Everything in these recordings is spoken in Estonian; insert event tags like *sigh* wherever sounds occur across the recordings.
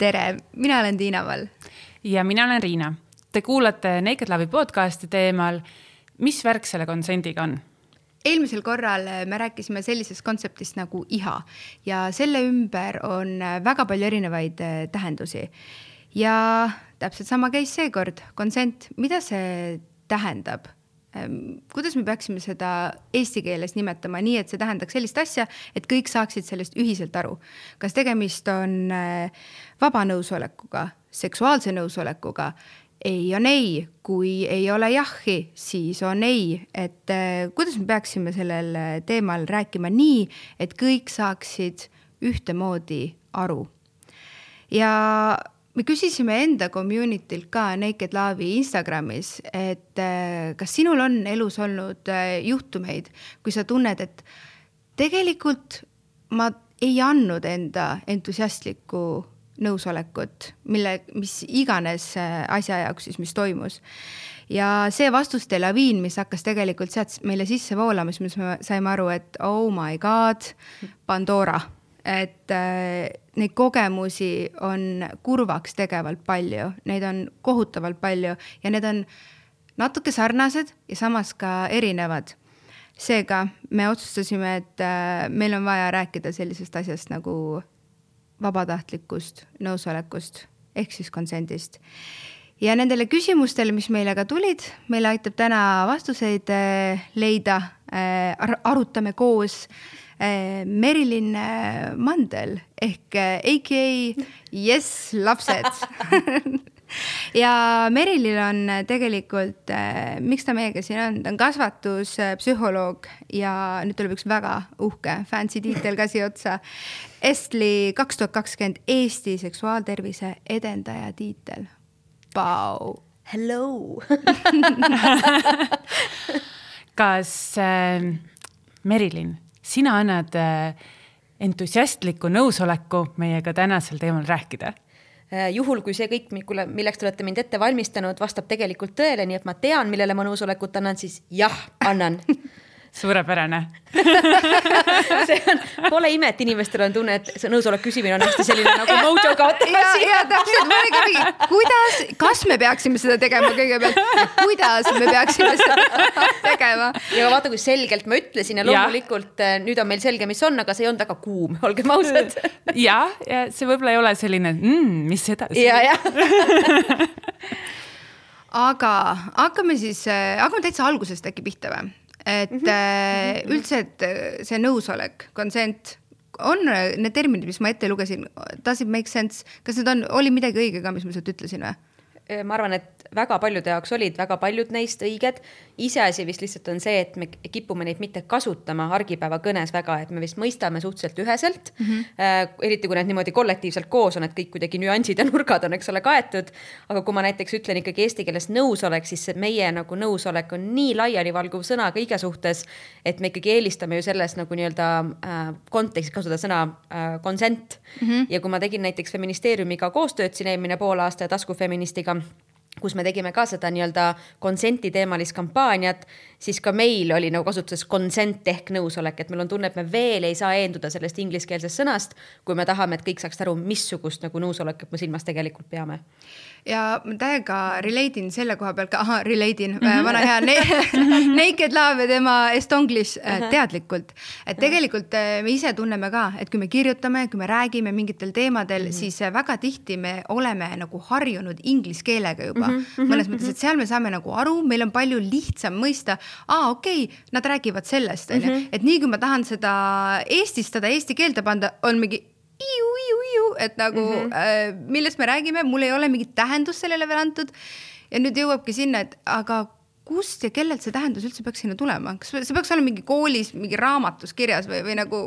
tere, mina olen Tiina Vall. ja mina olen Riina. Te kuulate Naked Love'i podcasti teemal, mis värk selle konsendiga on eelmisel korral me rääkisime sellisest kontseptist nagu iha ja selle ümber on väga palju erinevaid äh, tähendusi. ja täpselt sama käis seekord, konsent, mida see tähendab? Kuidas me peaksime seda eesti keeles nimetama nii, et see tähendaks sellist asja, et kõik saaksid sellest ühiselt aru. kas tegemist on äh, vaba nõusolekuga, seksuaalse nõusolekuga, ei on ei, kui ei ole jahhi, siis on ei, et äh, kuidas me peaksime sellel teemal rääkima nii, et kõik saaksid ühtemoodi aru. ja me küsisime enda community'lt ka Naked Love'i Instagramis, et äh, kas sinul on elus olnud äh, juhtumeid, kui sa tunned, et tegelikult ma ei andnud enda entusiastlikku nõusolekut, mille, mis iganes äh, asja jaoks siis, mis toimus. ja see vastuste laviin, mis hakkas tegelikult sealt meile sisse voolama, siis me saime aru, et oh my god, Pandora et äh, neid kogemusi on kurvaks tegevalt palju, neid on kohutavalt palju ja need on natuke sarnased ja samas ka erinevad. seega me otsustasime, et äh, meil on vaja rääkida sellisest asjast nagu vabatahtlikust nõusolekust ehk siis konsendist. ja nendele küsimustele, mis meile ka tulid, meile aitab täna vastuseid äh, leida äh,, arutame koos Merilin eh, Mandel ehk AKA eh, Yes lapsed *laughs* ja Merilil on tegelikult, miks ta meiega siin on, ta on kasvatuspsühholoog ja nüüd tuleb üks väga uhke fancy tiitel ka siia otsa. Estli kaks tuhat kakskümmend Eesti seksuaaltervise edendaja tiitel. Vau. Hello *laughs* kas äh, Merilin sina annad äh, entusiastliku nõusoleku meiega tänasel teemal rääkida? Äh, juhul, kui see kõik, milleks te olete mind ette valmistanud, vastab tegelikult tõele, nii et ma tean, millele ma nõusolekut annan, siis jah, annan *laughs* suurepärane *laughs* see on, pole ime, et inimestel on tunne, et see nõusoleku küsimine on hästi selline nagu mojo kaotamas. ja, ja täpselt, ka mingi, kuidas, kas me peaksime seda tegema kõigepealt, kuidas me peaksime seda tegema. ja vaata, kui selgelt ma ütlesin ja loomulikult ja. Eh, nüüd on meil selge, mis on, aga see ei olnud väga kuum, olgem ausad. *laughs* ja, ja see võib-olla ei ole selline mm,, mis edasi. ja, jah *laughs* aga hakkame siis, eh, hakkame täitsa algusest äkki pihta või? Et mm -hmm. üldse, et äh, see nõusolek, consent on äh, need terminid, mis ma ette lugesin, does it make sense, kas need on, oli midagi õige ka, mis ma sealt ütlesin või? ma arvan, et väga paljude jaoks olid väga paljud neist õiged. iseasi vist lihtsalt on see, et me kipume neid mitte kasutama argipäevakõnes väga, et me vist mõistame suhteliselt üheselt mm. -hmm. Eriti kui need niimoodi kollektiivselt koos on, et kõik kuidagi nüansid ja nurgad on, eks ole, kaetud. aga kui ma näiteks ütlen ikkagi eesti keeles nõusolek, siis see meie nagu nõusolek on nii laialivalguv sõna kõige suhtes, et me ikkagi eelistame ju selles nagu nii-öelda äh, kontekstis kasutada sõna äh, consent mm. -hmm. ja kui ma tegin näiteks feministeeriumiga koostööd siin eelmine poolaasta ja taskufeministiga kus me tegime ka seda nii-öelda konsenti teemalist kampaaniat, siis ka meil oli nagu kasutuses consent ehk nõusolek, et meil on tunne, et me veel ei saa eenduda sellest ingliskeelsest sõnast, kui me tahame, et kõik saaksid aru, missugust nagu nõusolekut me silmas tegelikult peame ja ma täiega relate in selle koha pealt ka, ahah, relate in mm, -hmm. vana hea ne *laughs* Naked Love ja tema Estonglish uh äh, -huh. teadlikult. et tegelikult äh, me ise tunneme ka, et kui me kirjutame, kui me räägime mingitel teemadel mm, -hmm. siis äh, väga tihti me oleme nagu harjunud inglise keelega juba mm. -hmm. mõnes mõttes, et seal me saame nagu aru, meil on palju lihtsam mõista, aa, okei okay,, nad räägivad sellest, onju. Et nii kui ma tahan seda eestistada, eesti keelde panna, on mingi et nagu mm -hmm. äh, millest me räägime, mul ei ole mingit tähendust sellele veel antud. ja nüüd jõuabki sinna, et aga kust ja kellelt see tähendus üldse peaks sinna tulema, kas see peaks olema mingi koolis, mingi raamatus kirjas või, või nagu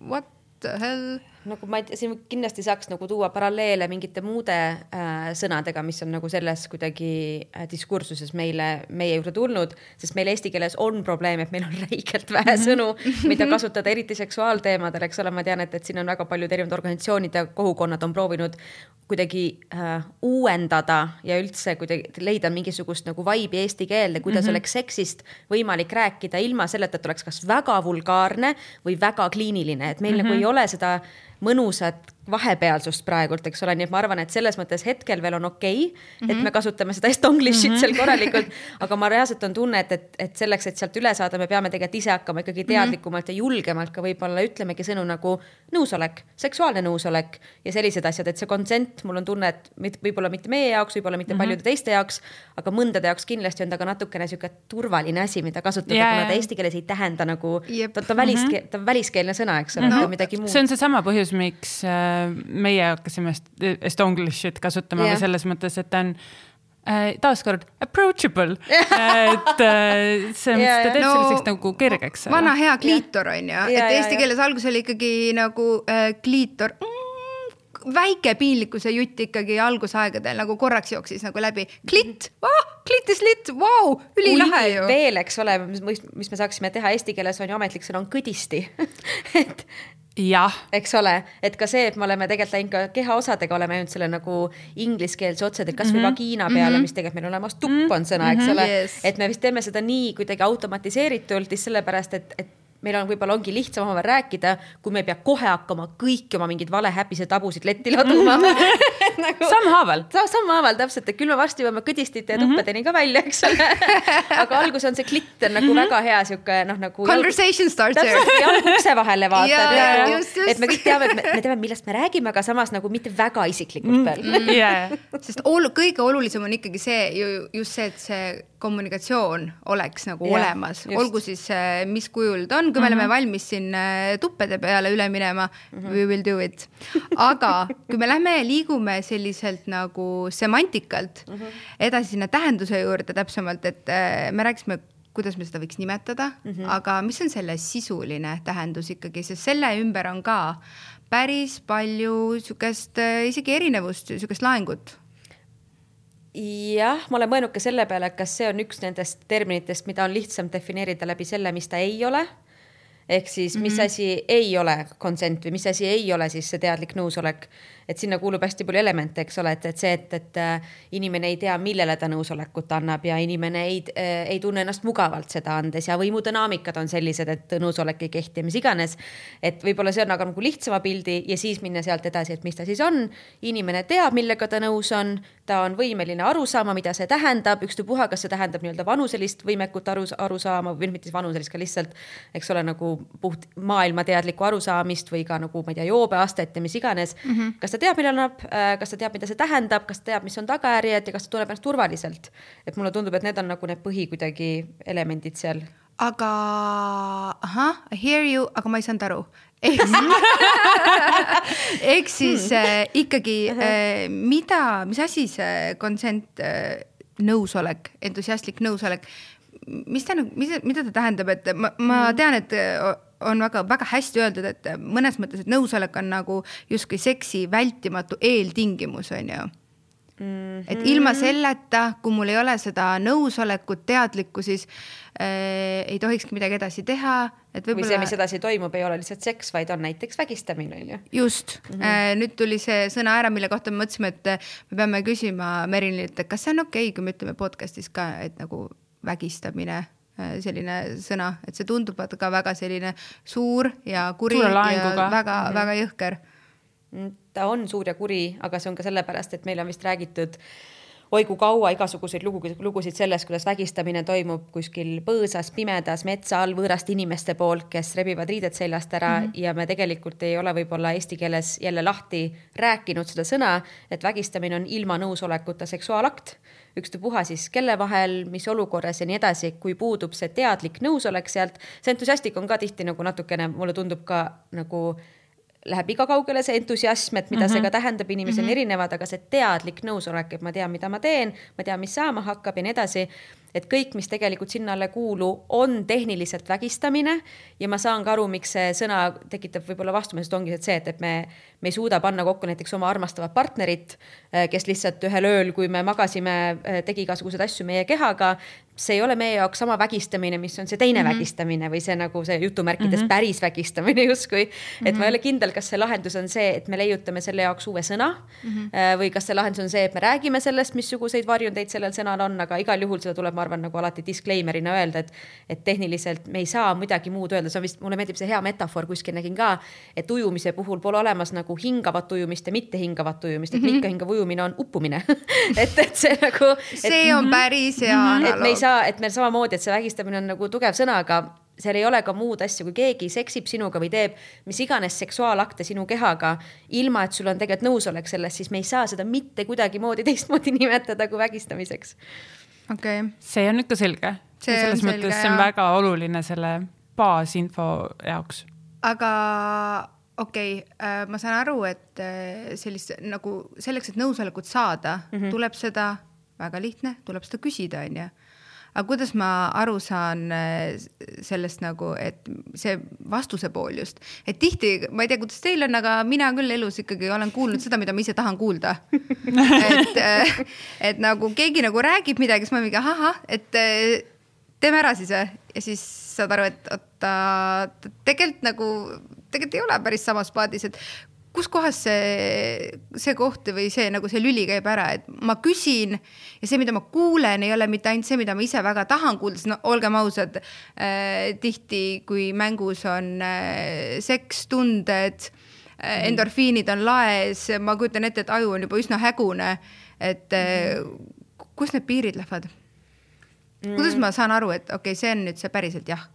what the hell nagu ma ei tea, siin kindlasti saaks nagu tuua paralleele mingite muude äh, sõnadega, mis on nagu selles kuidagi äh, diskursuses meile, meie juurde tulnud, sest meil eesti keeles on probleem, et meil on *laughs* räigelt vähe mhm. sõnu, mida kasutada, eriti seksuaalteemadel, eks ole, ma tean, et, et siin on väga paljud erinevad organisatsioonid ja kogukonnad on proovinud kuidagi äh, uuendada ja üldse kuidagi leida mingisugust nagu vaibi eesti keelde, kuidas mm -hmm. oleks seksist võimalik rääkida ilma selleta, et oleks kas väga vulgaarne või väga kliiniline, et meil mm -hmm. nagu ei ole seda mõnusat vahepealsust praegult, eks ole, nii et ma arvan, et selles mõttes hetkel veel on okei okay, mm, -hmm. et me kasutame seda estonglish'it mm -hmm. seal korralikult, aga ma reaalselt on tunne, et, et, et selleks, et sealt üle saada, me peame tegelikult ise hakkama ikkagi mhm. teadlikumalt ja julgemalt ka võib-olla ütlemegi sõnu nagu nõusolek, seksuaalne nõusolek ja sellised asjad, et see consent, mul on tunne, et võib-olla mitte meie jaoks, võib-olla mitte mm -hmm. paljude teiste jaoks, aga mõndade jaoks kindlasti on ta ka natukene sihuke turvaline asi, mida kasutada yeah,, kuna ta eesti keeles ei tähenda nagu, ta, ta välis mm, -hmm. ta on väliskeelne sõna, eks ole no,, midagi muud. see on seesama põhjus, miks äh, meie hakkasime Estonglishit kasutama yeah. või selles mõttes, et ta on äh, taaskord approachable *laughs* et äh, see on yeah,, ta teeb no, selliseks nagu kergeks. vana hea kliitor on ju, et eesti keeles alguses oli ikkagi nagu äh, kliitor mm, väike piinlikkuse jutt ikkagi algusaegadel nagu korraks jooksis nagu läbi. klitt oh,, klitt is lit, vau, ülilahe ju. veel, eks ole, mis, mis me saaksime teha eesti keeles on ju ametlik sõna on kõdisti *laughs* et eks ole, et ka see, et me oleme tegelikult läinud ka kehaosadega, oleme jõudnud selle nagu ingliskeelse otse, kasvõi mm -hmm. vagiina peale mm, -hmm. mis tegelikult meil on olemas tupp on sõna, eks mm -hmm. ole yes., et me vist teeme seda nii kuidagi automatiseeritult just sellepärast, et, et meil on, võib-olla ongi lihtsam omavahel rääkida, kui me ei pea kohe hakkama kõiki oma mingeid valehäbisid tabusid letti laduma *laughs* nagu, sammhaaval sa,. sammhaaval täpselt, et küll me varsti jõuame kõdistite ja mhm. tuppedeni ka välja, eks ole *laughs* aga algus on see klitt on nagu mm -hmm. väga hea sihuke noh, nagu. Conversation starter. jalg ukse vahele vaata yeah,. et me kõik teame, me, me teame, millest me räägime, aga samas nagu mitte väga isiklikult veel mm -hmm. yeah. sest olu, kõige olulisem on ikkagi see ju just see, et see kommunikatsioon oleks nagu yeah, olemas, olgu siis mis kujul ta on, kui me mm -hmm. oleme valmis siin äh, tuppede peale üle minema mm, -hmm. we will do it. aga kui me lähme liigume selliselt nagu semantikalt mm -hmm. edasi sinna tähenduse juurde täpsemalt, et äh, me rääkisime kuidas me seda võiks nimetada mm, -hmm. aga mis on selle sisuline tähendus ikkagi, sest selle ümber on ka päris palju äh, isegi erinevust, sihukest laengut jah, ma olen mõelnud ka selle peale, kas see on üks nendest terminitest, mida on lihtsam defineerida läbi selle, mis ta ei ole ehk siis, mis mm -hmm. asi ei ole consent või mis asi ei ole siis see teadlik nõusolek et sinna kuulub hästi palju elemente, eks ole, et, et see, et, et äh, inimene ei tea, millele ta nõusolekut annab ja inimene ei, äh, ei tunne ennast mugavalt seda andes ja võimudünaamikad on sellised, et nõusolek ei kehti ja mis iganes. et võib-olla see on aga nagu lihtsama pildi ja siis minna sealt edasi, et mis ta siis on. inimene teab, millega ta nõus on, ta on võimeline aru saama, mida see tähendab, ükstapuha, kas see tähendab nii-öelda vanuselist võimekut aru, aru saama või mitte vanuselist, ka lihtsalt, eks ole, nagu puht maailmateadlikku arusaamist või ka nagu ma ei tea, joobeastet ja mis iganes mm. -hmm. kas ta teab, millal annab, äh, kas ta teab, mida see tähendab, kas ta teab, mis on tagajärjed ja kas ta tunneb ennast turvaliselt. et mulle tundub, et need on nagu need põhi kuidagi elemendid seal. Aga ahah, I hear you, aga ma ei saanud aru ehk siis *laughs* hmm. äh, ikkagi äh, mida, mis asi see consent äh,, nõusolek, entusiastlik nõusolek, mis ta nagu, mis, mida ta tähendab, et ma, ma hmm. tean, et on väga-väga hästi öeldud, et mõnes mõttes, et nõusolek on nagu justkui seksi vältimatu eeltingimus, on ju. Mm -hmm. et ilma selleta, kui mul ei ole seda nõusolekut, teadlikku, siis äh, ei tohikski midagi edasi teha. et võib-olla. või see, mis edasi toimub, ei ole lihtsalt seks, vaid on näiteks vägistamine, on ju. just mm, -hmm. äh, nüüd tuli see sõna ära, mille kohta me mõtlesime, et me peame küsima Merililt, et kas see on okei okay,, kui me ütleme podcast'is ka, et nagu vägistamine Äh, selline sõna, et see tundub ka väga selline suur ja kuri ja väga-väga mm -hmm. jõhker. Ta on suur ja kuri, aga see on ka sellepärast, et meil on vist räägitud oi kui kaua igasuguseid lugu, lugusid sellest, kuidas vägistamine toimub kuskil põõsas, pimedas, metsa all võõraste inimeste poolt, kes rebivad riided seljast ära mm -hmm. ja me tegelikult ei ole võib-olla eesti keeles jälle lahti rääkinud seda sõna, et vägistamine on ilma nõusolekuta seksuaalakt ükstapuha siis kelle vahel, mis olukorras ja nii edasi, kui puudub see teadlik nõusolek sealt, see entusiastik on ka tihti nagu natukene, mulle tundub ka nagu läheb liiga kaugele see entusiasm, et mida mm -hmm. see mhm. ka tähendab, inimesed mm -hmm. on mhm. erinevad, aga see teadlik nõusolek, et ma tean, mida ma teen, ma tean, mis saama hakkab ja nii edasi et kõik, mis tegelikult sinna alla ei kuulu, on tehniliselt vägistamine ja ma saan ka aru, miks see sõna tekitab võib-olla vastumeelset, ongi see, et, et me, me ei suuda panna kokku näiteks oma armastavat partnerit, eh, kes lihtsalt ühel ööl, kui me magasime, eh, tegi igasuguseid asju meie kehaga, see ei ole meie jaoks sama vägistamine, mis on see teine mm -hmm. vägistamine või see nagu see jutumärkides mm -hmm. päris vägistamine justkui. et mm -hmm. ma ei ole kindel, kas see lahendus on see, et me leiutame selle jaoks uue sõna mm -hmm. või kas see lahendus on see, et me räägime sellest, missuguseid varjundeid sellel sõnal on, aga igal juhul seda tuleb, ma arvan, nagu alati disclaimer'ina öelda, et, et tehniliselt me ei saa midagi muud öelda, see on vist, mulle meeldib see hea metafoor, kuskil nägin ka, et ujumise puhul pole olemas nagu hingavat ujumist ja mitte hingavat ujumist, et mm -hmm. mittehingava ujumine on uppumine *laughs* et, et see nagu. see on päris hea analoog. et me ei saa, et meil samamoodi, et see vägistamine on nagu tugev sõna, aga seal ei ole ka muud asju, kui keegi seksib sinuga või teeb mis iganes seksuaalakte sinu kehaga, ilma et sul on tegelikult nõusolek selles, siis me ei saa seda mitte kuidagimoodi teistmoodi *laughs* nimetada kui vägistamiseks. Okay.. see on ikka selge. selles mõttes selge, see on jah. väga oluline selle baasinfo jaoks. aga okei okay,, äh, ma saan aru, et äh, sellist nagu selleks, et nõusolekut saada mm, -hmm. tuleb seda, väga lihtne, tuleb seda küsida, onju aga kuidas ma aru saan äh, sellest nagu, et see vastuse pool just, et tihti, ma ei tea, kuidas teil on, aga mina küll elus ikkagi olen kuulnud seda, mida ma ise tahan kuulda. *laughs* et, äh, et nagu keegi nagu räägib midagi, siis ma mingi ahah, et äh, teeme ära siis või ja siis saad aru, et oota, tegelikult nagu, tegelikult ei ole päris samas paadis, et kus kohas see, see koht või see nagu see lüli käib ära, et ma küsin ja see, mida ma kuulen, ei ole mitte ainult see, mida ma ise väga tahan kuulda, sest no olgem ausad äh,, tihti kui mängus on äh, seks, tunded äh,, endorfiinid on laes, ma kujutan ette, et aju on juba üsna hägune, et äh, kus need piirid lähevad? kuidas ma saan aru, et okei okay,, see on nüüd see päriselt jah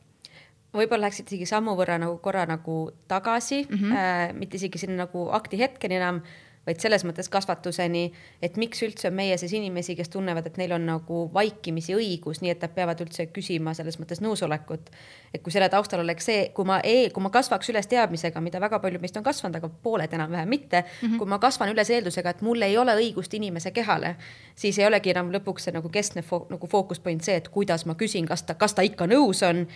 võib-olla läheksid isegi sammu võrra nagu korra nagu tagasi mm, -hmm. äh, mitte isegi sinna nagu akti hetkeni enam, vaid selles mõttes kasvatuseni, et miks üldse on meie sees inimesi, kes tunnevad, et neil on nagu vaikimisi õigus, nii et nad peavad üldse küsima selles mõttes nõusolekut. et kui selle taustal oleks see, kui ma e, kui ma kasvaks üles teadmisega, mida väga palju meist on kasvanud, aga pooled enam-vähem mitte mm, -hmm. kui ma kasvan üles eeldusega, et mul ei ole õigust inimese kehale, siis ei olegi enam lõpuks see nagu keskne fo nagu fookuspunt see, et kuidas ma küsin, kas ta, kas ta ikka nõus on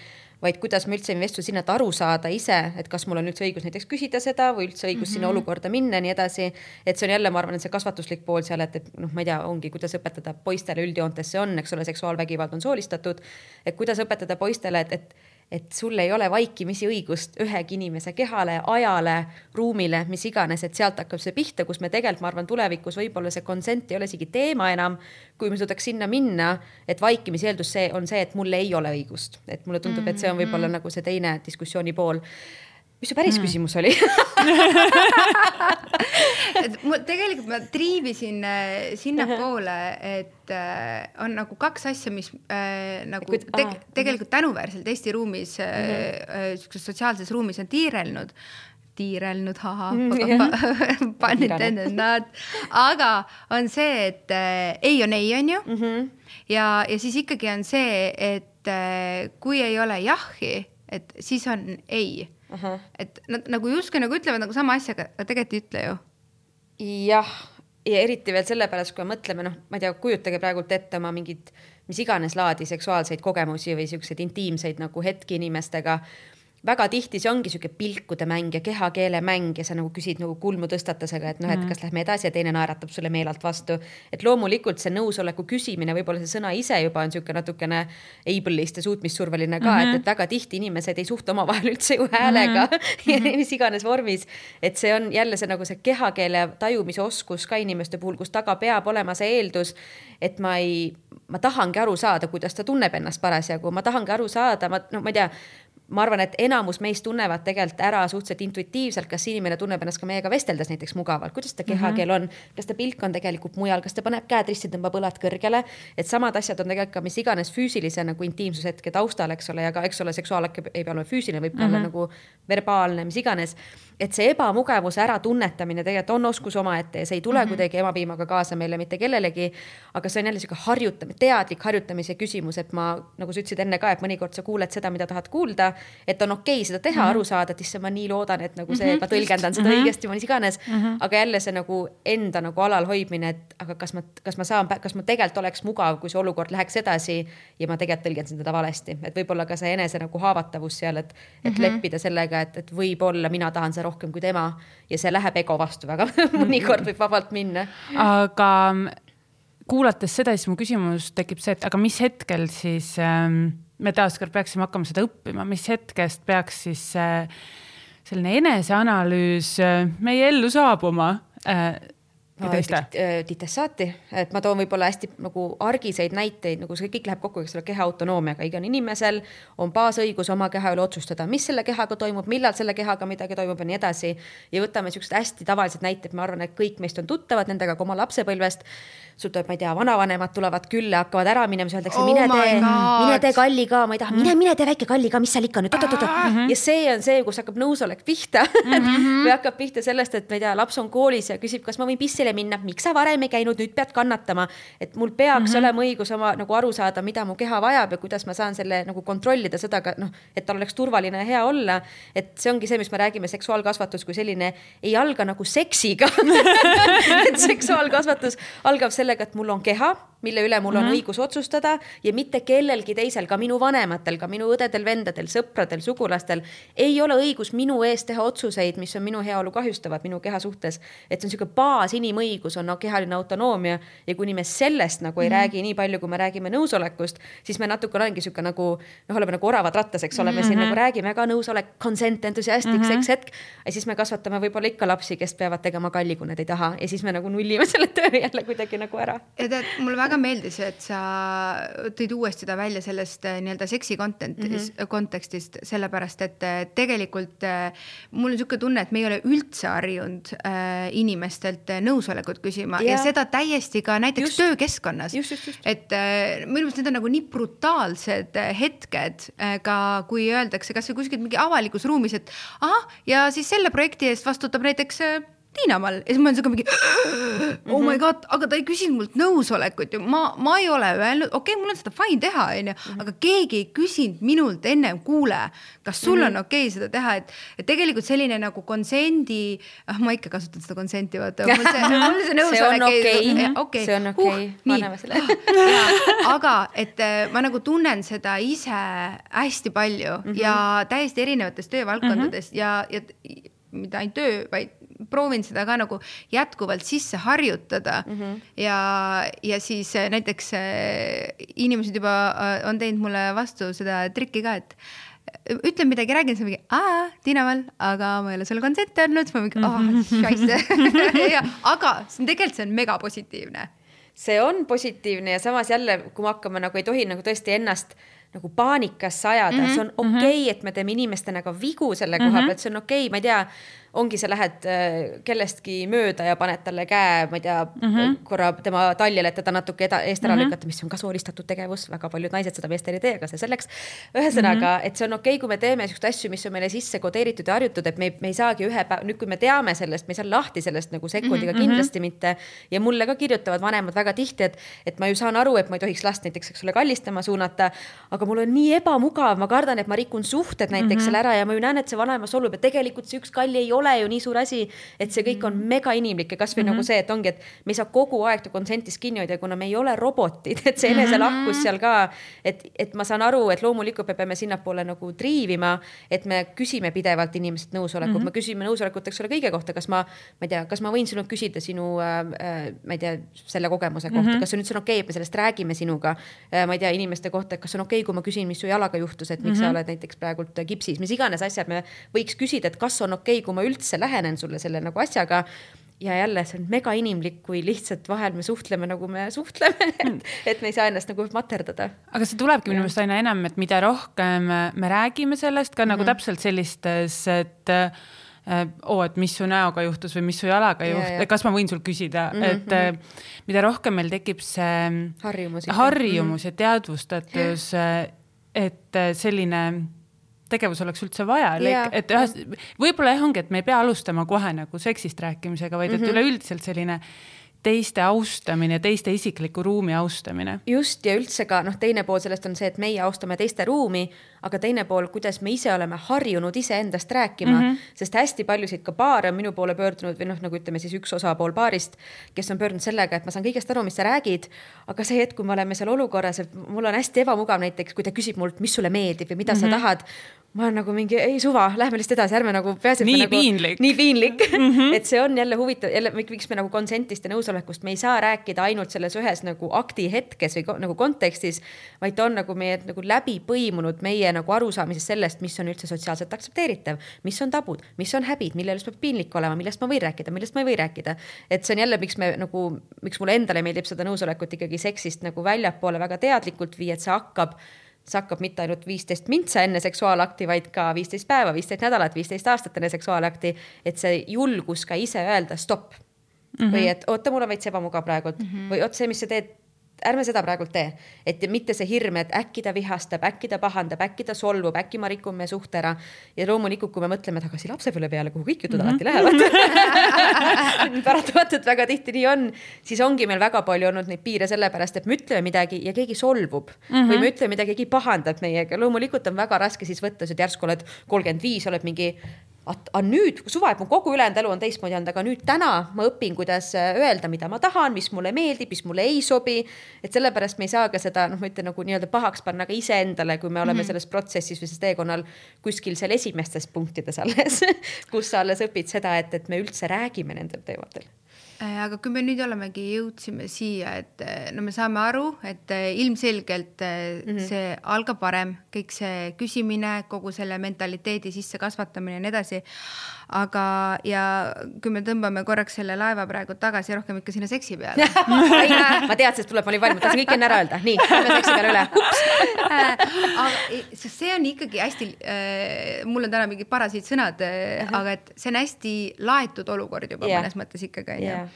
vaid kuidas ma üldse võin vestluse hinnata, aru saada ise, et kas mul on üldse õigus näiteks küsida seda või üldse õigus mm -hmm. sinna mhm. olukorda minna ja nii edasi. et see on jälle, ma arvan, et see kasvatuslik pool seal, et, et noh, ma ei tea, ongi, kuidas õpetada poistele üldjoontes see on, eks ole, seksuaalvägivald on soolistatud. et kuidas õpetada poistele, et, et et sul ei ole vaikimisi õigust ühegi inimese kehale, ajale, ruumile, mis iganes, et sealt hakkab see pihta, kus me tegelikult, ma arvan, tulevikus võib-olla see consent ei ole isegi teema enam, kui me suudaks sinna minna, et vaikimise eeldus see on see, et mul ei ole õigust, et mulle tundub, et see on võib-olla -hmm. nagu see teine diskussiooni pool mis su päris mm. küsimus oli et mul tegelikult ma triivisin äh, sinnapoole, et äh, on nagu kaks asja, mis äh, nagu Kuid, te, ah, tegelikult tänuväärselt Eesti ruumis mm, -hmm. sihukeses sotsiaalses ruumis on tiirelnud tiirelnud, ahah mm,, pun intended not, aga on see, et äh, ei on ei, on ju mm. -hmm. ja, ja siis ikkagi on see, et äh, kui ei ole jahhi, et siis on ei. Et nad nagu justkui nagu ütlevad nagu sama asja, aga tegelikult ei ütle ju. jah, ja eriti veel sellepärast, kui me mõtleme, noh, ma ei tea, kujutage praegult ette oma mingit mis iganes laadi seksuaalseid kogemusi või siukseid intiimseid nagu hetki inimestega väga tihti see ongi sihuke pilkude mäng ja kehakeele mäng ja sa nagu küsid nagu kulmu tõstatusega, et noh, et mhm. kas lähme edasi ja teine naeratab sulle meelelt vastu. et loomulikult see nõusoleku küsimine, võib-olla see sõna ise juba on sihuke natukene able'ist ja suutmissurveline ka mm, -hmm. et, mhm. et väga tihti inimesed ei suhtle omavahel üldse ju häälega *laughs* mm -hmm. mis iganes vormis. et see on jälle see nagu see kehakeele tajumise oskus ka inimeste puhul, kus taga peab olema see eeldus, et ma ei, ma tahangi aru saada, kuidas ta tunneb ennast parasjagu, ma tahangi aru saada, ma no ma ei tea ma arvan, et enamus meist tunnevad tegelikult ära suhteliselt intuitiivselt, kas inimene tunneb ennast ka meiega vesteldes näiteks mugavalt, kuidas ta kehakeel on, kas ta pilk on tegelikult mujal, kas ta paneb käed risti, tõmbab õlad kõrgele. et samad asjad on tegelikult ka mis iganes füüsilise nagu intiimsushetke taustal, eks ole, ja ka, eks ole, seksuaalak ei pea olema füüsiline, võib mm -hmm. olla mhm. nagu verbaalne, mis iganes et see ebamugavuse äratunnetamine tegelikult on oskus omaette ja see ei tule mm -hmm. kuidagi emapiimaga kaasa meile mitte kellelegi. aga see on jälle sihuke harjutamine, teadlik harjutamise küsimus, et ma, nagu sa ütlesid enne ka, et mõnikord sa kuuled seda, mida tahad kuulda. Et on okei okay seda teha mm, -hmm. aru saada, et issand, ma nii loodan, et nagu see mm, -hmm. ma tõlgendan seda mm -hmm. õigesti või mis iganes mm. -hmm. aga jälle see nagu enda nagu alal hoidmine, et aga kas ma, kas ma saan, kas ma tegelikult oleks mugav, kui see olukord läheks edasi ja ma tegelikult tõlgendasin teda valesti, et võib-olla ka see enese nagu haavatavus seal, et, et mm -hmm. leppida sellega, et, et võib-olla mina tahan seda rohkem kui tema ja see läheb ego vastu väga *laughs* mõnikord võib vabalt minna. aga kuulates seda, siis mu küsimus tekib see, et aga mis hetkel siis ähm, me taaskord peaksime hakkama seda õppima, mis hetkest peaks siis äh, selline eneseanalüüs äh, meie ellu saabuma äh,? Ditessaati, et ma toon võib-olla hästi nagu argiseid näiteid, nagu see kõik läheb kokku, eks ole, keha autonoomiaga, igal inimesel on baasõigus oma keha üle otsustada, mis selle kehaga toimub, millal selle kehaga midagi toimub ja nii edasi. ja võtame siuksed hästi tavalised näited, ma arvan, et kõik meist on tuttavad nendega ka oma lapsepõlvest sul tuleb, ma ei tea, vanavanemad tulevad külla, hakkavad ära minema, siis öeldakse oh, mine tee, mine tee kalli ka, ma ei taha, mine, mine tee väike kalli ka, mis seal ikka nüüd, oot-oot-oot. Mhm. ja see on see, kus hakkab nõusolek pihta mm. -hmm. *laughs* või hakkab pihta sellest, et ma ei tea, laps on koolis ja küsib, kas ma võin pissile minna, miks sa varem ei käinud, nüüd pead kannatama. et mul peaks mm -hmm. olema õigus oma nagu aru saada, mida mu keha vajab ja kuidas ma saan selle nagu kontrollida seda ka noh, et tal oleks turvaline ja hea olla. et see ongi see, mis me räägime, seksuaalkasvatus kui selline ei alga nagu seksiga *laughs* et seksuaalkasvatus algab selle sellega, et mul on keha, mille üle mul on mm -hmm. õigus otsustada ja mitte kellelgi teisel, ka minu vanematel, ka minu õdedel-vendadel, sõpradel, sugulastel ei ole õigus minu eest teha otsuseid, mis on minu heaolu kahjustavad minu keha suhtes. et see on niisugune baasinimõigus on no, kehaline autonoomia ja kuni me sellest nagu ei mm -hmm. räägi nii palju, kui me räägime nõusolekust, siis me natuke olengi niisugune nagu noh, oleme nagu oravad rattas, eks ole, me mm -hmm. siin nagu räägime ka nõusolek, consent, entusiastic mm, -hmm. seks hetk. ja siis me kasvatame võib-olla ikka lapsi, kes peavad tegema kalli, kui nad ei taha ja siis me nagu nullime selle töö jälle kuidagi nagu ära. ja tead, mulle väga meeldis, et sa tõid uuesti ta välja sellest äh, nii-öelda seksi content mm, -hmm. kontekstist, sellepärast et äh, tegelikult äh, mul on niisugune tunne, et me ei ole üldse harjunud äh, inimestelt nõusolekut küsima ja. ja seda täiesti ka näiteks just. töökeskkonnas. et äh, minu meelest need on nagu nii brutaalsed hetked äh, ka, kui öeldakse kasvõi kuskil mingi avalikus ruumis, et ahah, ja siis selle projekti eest vastutab näiteks Tiinamal ja siis ma olen siuke mingi *gasps* oh my mhm. god, aga ta ei küsinud mult nõusolekut ju, ma, ma ei ole öelnud, okei okay,, mul on seda fine teha, onju, mhm. aga keegi ei küsinud minult ennem, kuule, kas sul on mhm. okei okay seda teha, et, et tegelikult selline nagu konsendi, ah ma ikka kasutan seda konsenti, vaata. mul see, *laughs* mul see nõusolek ei, *laughs* okei, see on okei okay. paneme selle *laughs* aga et äh, ma nagu tunnen seda ise hästi palju mm -hmm. ja täiesti erinevates töövaldkondades mm -hmm. ja, ja mitte ainult töö, vaid proovin seda ka nagu jätkuvalt sisse harjutada mm. -hmm. ja, ja siis äh, näiteks äh, inimesed juba äh, on teinud mulle vastu seda trikki ka, et ütlen midagi, räägin, siis mingi, aa, Tiina Val, aga ma ei ole sulle kontserte andnud, siis ma mingi, ah, scheisse *laughs* *laughs* aga see on tegelikult, see on megapositiivne. see on positiivne ja samas jälle, kui me hakkame nagu ei tohi nagu tõesti ennast nagu paanikasse ajada mm, -hmm. see on okei okay, mm, -hmm. et me teeme inimestena ka vigu selle koha mm -hmm. pealt, see on okei okay,, ma ei tea ongi, sa lähed äh, kellestki mööda ja paned talle käe, ma ei tea mm, -hmm. korra tema taljele, et teda natuke eda, eest ära mm -hmm. lükata, mis on ka soolistatud tegevus, väga paljud naised seda meestel ei tee, aga see selleks. ühesõnaga mm, -hmm. et see on okei okay,, kui me teeme siukseid asju, mis on meile sisse kodeeritud ja harjutud, et me ei, me ei saagi ühe päeva, nüüd kui me teame sellest, me ei saa lahti sellest nagu sekundiga mm -hmm. kindlasti mitte. ja mulle ka kirjutavad vanemad väga tihti, et, et ma ju saan aru, et ma ei tohiks last näiteks, eks ole, kallistama suunata. Aga mul on nii ebamugav, ma kardan, et ma rikun suhted näiteks mm -hmm. selle ära ja ma ju näen, et see vanaema solvub ja tegelikult see üks kalli ei ole ju nii suur asi et see kõik on mega inimlik ja kasvõi mm -hmm. nagu see, et ongi, et me ei saa kogu aeg consent'ist kinni hoida, kuna me ei ole robotid, et see eneselahkus seal ka, et, et ma saan aru, et loomulikult me peame sinnapoole nagu triivima, et me küsime pidevalt inimeselt nõusolekut mm, -hmm. me küsime nõusolekut, eks ole, kõige kohta, kas ma, ma ei tea, kas ma võin sinult küsida sinu äh,, äh ma ei tea, selle kogemuse kohta mm, -hmm. kas see nüüd on okei okay,, et me sellest räägime sinuga äh,, ma ei tea, inimeste kohta, et kas on okei okay,, kui ma küsin, mis su jalaga juhtus, et miks mm -hmm. sa mhm. oled näiteks praegult kipsis, mis iganes asjad me võiks küsida, et kas on okei okay,, kui ma üldse lähenen sulle selle nagu asjaga ja jälle see on mega inimlik, kui lihtsalt vahel me suhtleme, nagu me suhtleme *laughs* et, et me ei saa ennast nagu materdada. aga see tulebki minu meelest aina enam, et mida rohkem me räägime sellest ka mm -hmm. nagu mhm. täpselt sellistes, et oo, et mis su näoga juhtus või mis su jalaga juhtus, kas ma võin sul küsida mm, -hmm. et äh, mida rohkem meil tekib see harjumus, harjumus mm -hmm. ja teadvustatus, et selline tegevus oleks üldse vajalik et ühes, võib-olla jah, ongi, et me ei pea alustama kohe nagu seksist rääkimisega, vaid et mm -hmm. üleüldiselt selline teiste austamine, teiste isikliku ruumi austamine. just ja üldse ka noh, teine pool sellest on see, et meie austame teiste ruumi, aga teine pool, kuidas me ise oleme harjunud iseendast rääkima mm, -hmm. sest hästi paljusid ka paare on minu poole pöördunud või noh, nagu ütleme siis üks osapool paarist, kes on pöördunud sellega, et ma saan kõigest aru, mis sa räägid, aga see hetk, kui me oleme seal olukorras, et mul on hästi ebamugav näiteks, kui ta küsib mult, mis sulle meeldib või mida mm -hmm. sa mhm. tahad ma olen nagu mingi, ei suva, lähme lihtsalt edasi, ärme nagu peaasi. nii nagu, piinlik. nii piinlik mm, -hmm. *laughs* et see on jälle huvitav, jälle miks me nagu consent'ist ja nõusolekust nõusolekust me ei saa rääkida ainult selles ühes nagu akti hetkes või nagu kontekstis, vaid ta on nagu meie nagu läbi põimunud meie nagu arusaamisest sellest, mis on üldse sotsiaalselt aktsepteeritav, mis on tabud, mis on häbid, mille üles peab piinlik olema, millest ma võin rääkida, millest ma ei või rääkida. et see on jälle, miks me nagu, miks mulle endale meeldib seda nõusolekut ikkagi seksist nagu väljapoole väga teadlikult viia, et see hakkab see hakkab mitte ainult viisteist mintsa enne seksuaalakti, vaid ka viisteist päeva, viisteist nädalat, viisteist aastat enne seksuaalakti. et see julgus ka ise öelda stopp mm. -hmm. või et oota, mul on veits ebamugav praegult mm -hmm. või oot see, mis sa teed ärme seda praegult tee, et mitte see hirm, et äkki ta vihastab, äkki ta pahandab, äkki ta solvub, äkki ma rikun meie suhte ära. ja loomulikult, kui me mõtleme tagasi lapsepõlve peale, kuhu kõik jutud mm -hmm. alati lähevad *laughs* paratamatult väga tihti nii on, siis ongi meil väga palju olnud neid piire sellepärast, et me ütleme midagi ja keegi solvub mm -hmm. või me ütleme midagi, keegi pahandab meiega. loomulikult on väga raske siis võtta, et järsku oled kolmkümmend viis, oled mingi aga nüüd suva, et mu kogu ülejäänud elu on teistmoodi olnud, aga nüüd täna ma õpin, kuidas äh, öelda, mida ma tahan, mis mulle meeldib, mis mulle ei sobi. et sellepärast me ei saa ka seda, noh, ma ütlen nagu nii-öelda pahaks panna ka iseendale, kui me oleme mm -hmm. selles protsessis või selles teekonnal kuskil seal esimestes punktides alles *laughs* kus sa alles õpid seda, et, et me üldse räägime nendel teemadel aga kui me nüüd olemegi, jõudsime siia, et äh, no me saame aru, et äh, ilmselgelt mm -hmm. see algab varem, kõik see küsimine, kogu selle mentaliteedi sissekasvatamine ja nii edasi aga, ja kui me tõmbame korraks selle laeva praegu tagasi rohkem ikka sinna seksi peale. *laughs* Ma teadsin, et tuleb, ma olin valmis, tahtsin kõik enne ära öelda, nii, lähme seksi peale üle, *laughs* aga sest see on ikkagi hästi äh,, mul on täna mingid parasiit sõnad äh, uh, -huh. aga et see on hästi laetud olukord juba yeah. mõnes mõttes ikkagi onju yeah..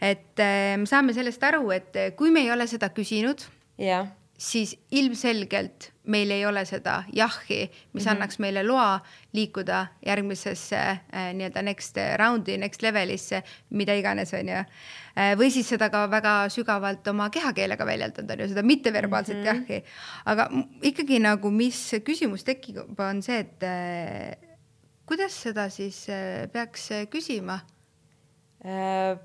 et äh, me saame sellest aru, et kui me ei ole seda küsinud yeah siis ilmselgelt meil ei ole seda jahhi, mis mm -hmm. annaks meile loa liikuda järgmisesse äh, nii-öelda next round'i, next level'isse, mida iganes, on ju äh,. või siis seda ka väga sügavalt oma kehakeelega väljendada, on ju, seda mitteverbaalset mm -hmm. jahhi. aga ikkagi nagu, mis küsimus tekib, on see, et äh, kuidas seda siis äh, peaks küsima äh...?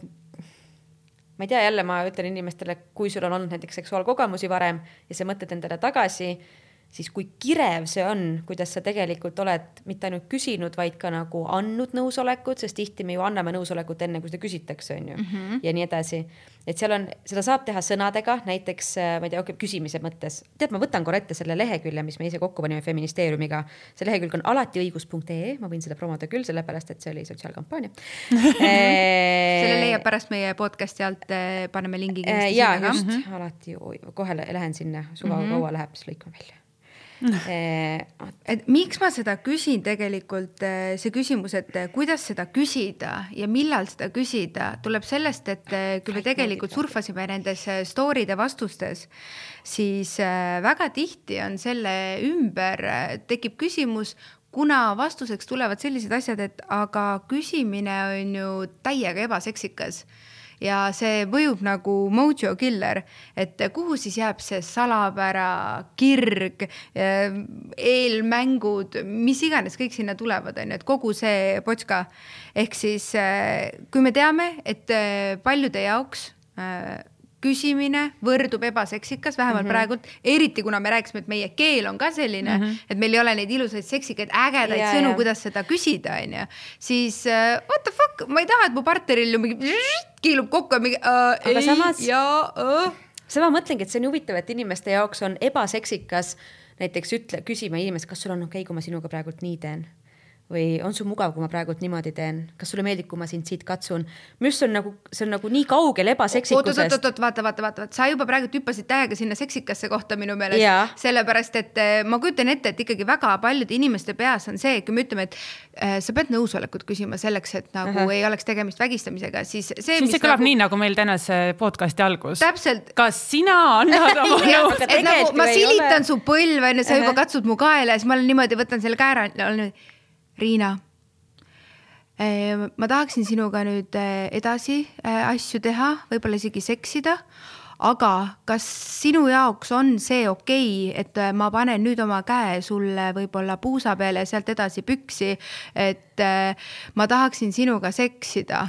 Ma ei tea, jälle ma ütlen inimestele, kui sul on olnud näiteks seksuaalkogemusi varem ja sa mõtled endale tagasi, siis kui kirev see on, kuidas sa tegelikult oled mitte ainult küsinud, vaid ka nagu andnud nõusolekut, sest tihti me ju anname nõusolekut enne, kui seda küsitakse, on ju mm, -hmm. ja nii edasi. et seal on, seda saab teha sõnadega, näiteks äh, ma ei tea, okei, küsimise mõttes. tead, ma võtan korra ette selle lehekülje, mis me ise kokku panime feministeeriumiga. see lehekülg on alatiõigus.ee, ma võin seda promoda küll, sellepärast et see oli sotsiaalkampaania *laughs* selle leiab pärast meie podcast'i alt, äh, paneme lingi kindlasti. ja just mm, -hmm. alati, kohe lähen sinna, suva mm -hmm. kaua läheb, siis lõikan välja et miks ma seda küsin tegelikult, eh, see küsimus, et eh, kuidas seda küsida ja millal seda küsida, tuleb sellest, et kui me tegelikult surfasime nendes story'de vastustes, siis väga tihti on selle ümber, tekib küsimus, kuna vastuseks tulevad sellised asjad, et aga küsimine on ju täiega ebaseksikas ja see mõjub nagu mojo killer, et kuhu siis jääb see salapära, kirg, eh, eelmängud, mis iganes kõik sinna tulevad, on ju, et kogu see potska. ehk siis eh, kui me teame, et eh, paljude jaoks küsimine võrdub ebaseksikas, vähemalt mm -hmm. praegult, eriti kuna me rääkisime, et meie keel on ka selline mm, -hmm. et meil ei ole neid ilusaid seksikaid ägedaid ja, sõnu, kuidas seda küsida, onju. siis uh, what the fuck, ma ei taha, et mu partneril ju mingi *laughs* kiilub kokku ja mingi uh, ei, samas ja uh. sama mõtlengi, et see on huvitav, et inimeste jaoks on ebaseksikas näiteks ütle, küsima inimest, kas sul on okei okay,, kui ma sinuga praegult nii teen või on sul mugav, kui ma praegult niimoodi teen, kas sulle meeldib, kui ma sind siit katsun? minu arust see on nagu, see on nagu nii kaugel ebaseksikusest. oot, oot, oot, vaata, vaata, vaata, vaata, sa juba praegu hüppasid täiega sinna seksikasse kohta minu meelest, sellepärast et eh, ma kujutan ette, et ikkagi väga paljude inimeste peas on see, kui me ütleme, et äh, sa pead nõusolekut küsima selleks, et nagu uh -huh. ei oleks tegemist vägistamisega, siis see. siis see kõlab nagu... nii, nagu meil tänase podcast'i algus. täpselt. kas sina annad *laughs* oma nõu? et nagu ma silitan ole... su põlve, onju, sa uh -huh. juba katsud mu kaela ja siis ma olen niimoodi, võtan selle käe ära, olen Riina, ma tahaksin sinuga nüüd eh, edasi eh, asju teha, võib-olla isegi seksida, aga kas sinu jaoks on see okei okay,, et eh, ma panen nüüd oma käe sulle võib-olla puusa peale ja sealt edasi püksi, et ma tahaksin sinuga seksida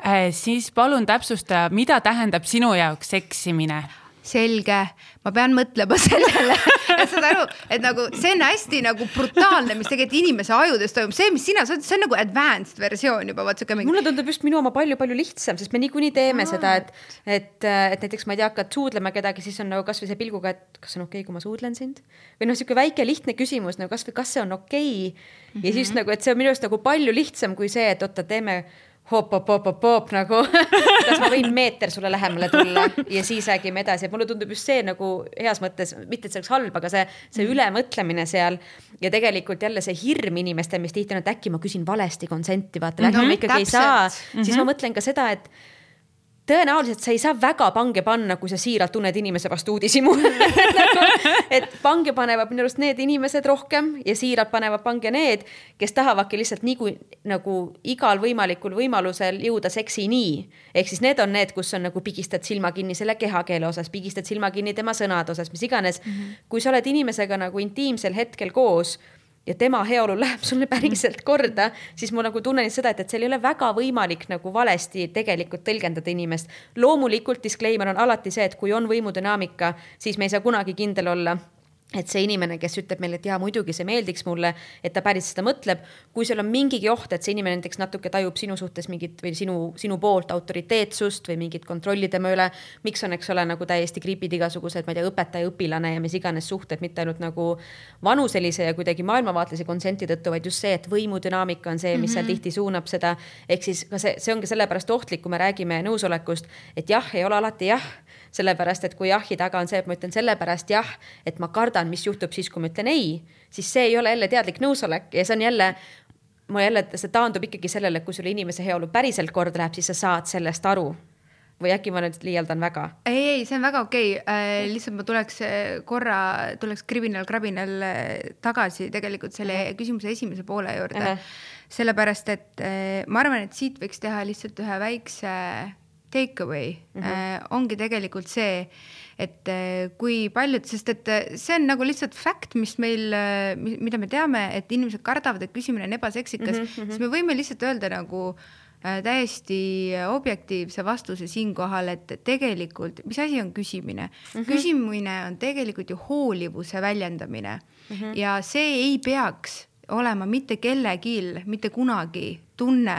äh,? siis palun täpsusta, mida tähendab sinu jaoks seksimine selge, ma pean mõtlema *laughs* sellele et saad aru, et nagu see on hästi nagu brutaalne, mis tegelikult inimese ajudes toimub, see, mis sina, see on nagu advanced versioon juba, vaat siuke mingi. mulle tundub just minu oma palju-palju lihtsam, sest me niikuinii teeme Aa, seda, et, et, et näiteks ma ei tea, hakkad suudlema kedagi, siis on nagu kasvõi see pilguga, et kas on okei okay,, kui ma suudlen sind. või noh, sihuke väike lihtne küsimus nagu kasvõi, kas see on okei okay? mm. -hmm. ja siis nagu, et see on minu arust nagu palju lihtsam kui see, et oota, teeme hop-hop-hop-hop-hop nagu *laughs* kas ma võin meeter sulle lähemale tulla ja siis räägime edasi, et mulle tundub just see nagu heas mõttes, mitte et see oleks halb, aga see, see mm. ülemõtlemine seal. ja tegelikult jälle see hirm inimestel, mis tihti on, et äkki ma küsin valesti consent'i, vaata mm, -hmm, äkki ma ikkagi täpselt. ei saa mm, -hmm. siis ma mõtlen ka seda, et tõenäoliselt sa ei saa väga pange panna, kui sa siiralt tunned inimese vastu uudishimu *laughs* nagu, et pange panevad minu arust need inimesed rohkem ja siiralt panevad pange need, kes tahavadki lihtsalt niigu, nagu igal võimalikul võimalusel jõuda seksini. ehk siis need on need, kus on nagu pigistad silma kinni selle kehakeele osas, pigistad silma kinni tema sõnade osas, mis iganes mm. -hmm. kui sa oled inimesega nagu intiimsel hetkel koos ja tema heaolu läheb sulle päriselt korda, siis ma nagu tunnen seda, et, et seal ei ole väga võimalik nagu valesti tegelikult tõlgendada inimest. loomulikult disclaimer on alati see, et kui on võimudünaamika, siis me ei saa kunagi kindel olla et see inimene, kes ütleb meile, et jaa, muidugi see meeldiks mulle, et ta päris seda mõtleb. kui seal on mingigi oht, et see inimene näiteks natuke tajub sinu suhtes mingit või sinu, sinu poolt autoriteetsust või mingit kontrolli tema üle. miks on, eks ole, nagu täiesti gripid igasugused, ma ei tea, õpetaja, õpilane ja mis iganes suhted, mitte ainult nagu vanuselise ja kuidagi maailmavaatelise konsenti tõttu, vaid just see, et võimudünaamika on see, mis mm -hmm. seal mhm. tihti suunab seda. ehk siis ka see, see ongi sellepärast ohtlik, kui me räägime nõusolekust, et jah, ei ole alati jah sellepärast et kui jahi taga on see, et ma ütlen sellepärast jah, et ma kardan, mis juhtub siis, kui ma ütlen ei, siis see ei ole jälle teadlik nõusolek ja see on jälle mul jälle, see taandub ikkagi sellele, kui sulle inimese heaolu päriselt korda läheb, siis sa saad sellest aru või äkki ma nüüd liialdan väga? ei, ei, see on väga okei okay. äh,, lihtsalt ma tuleks äh, korra, tuleks kriminal krabinal äh, tagasi tegelikult selle uh -huh. küsimuse esimese poole juurde uh. -huh. sellepärast, et äh, ma arvan, et siit võiks teha lihtsalt ühe väikse take away mm -hmm. äh, ongi tegelikult see, et äh, kui paljud, sest et äh, see on nagu lihtsalt fact, mis meil mida me teame, et inimesed kardavad, et küsimine on ebaseksikas mm, -hmm. siis me võime lihtsalt öelda nagu täiesti objektiivse vastuse siinkohal, et tegelikult, mis asi on küsimine mm? -hmm. küsimine on tegelikult ju hoolivuse väljendamine mm -hmm. ja see ei peaks olema mitte kellelgi mitte kunagi tunne,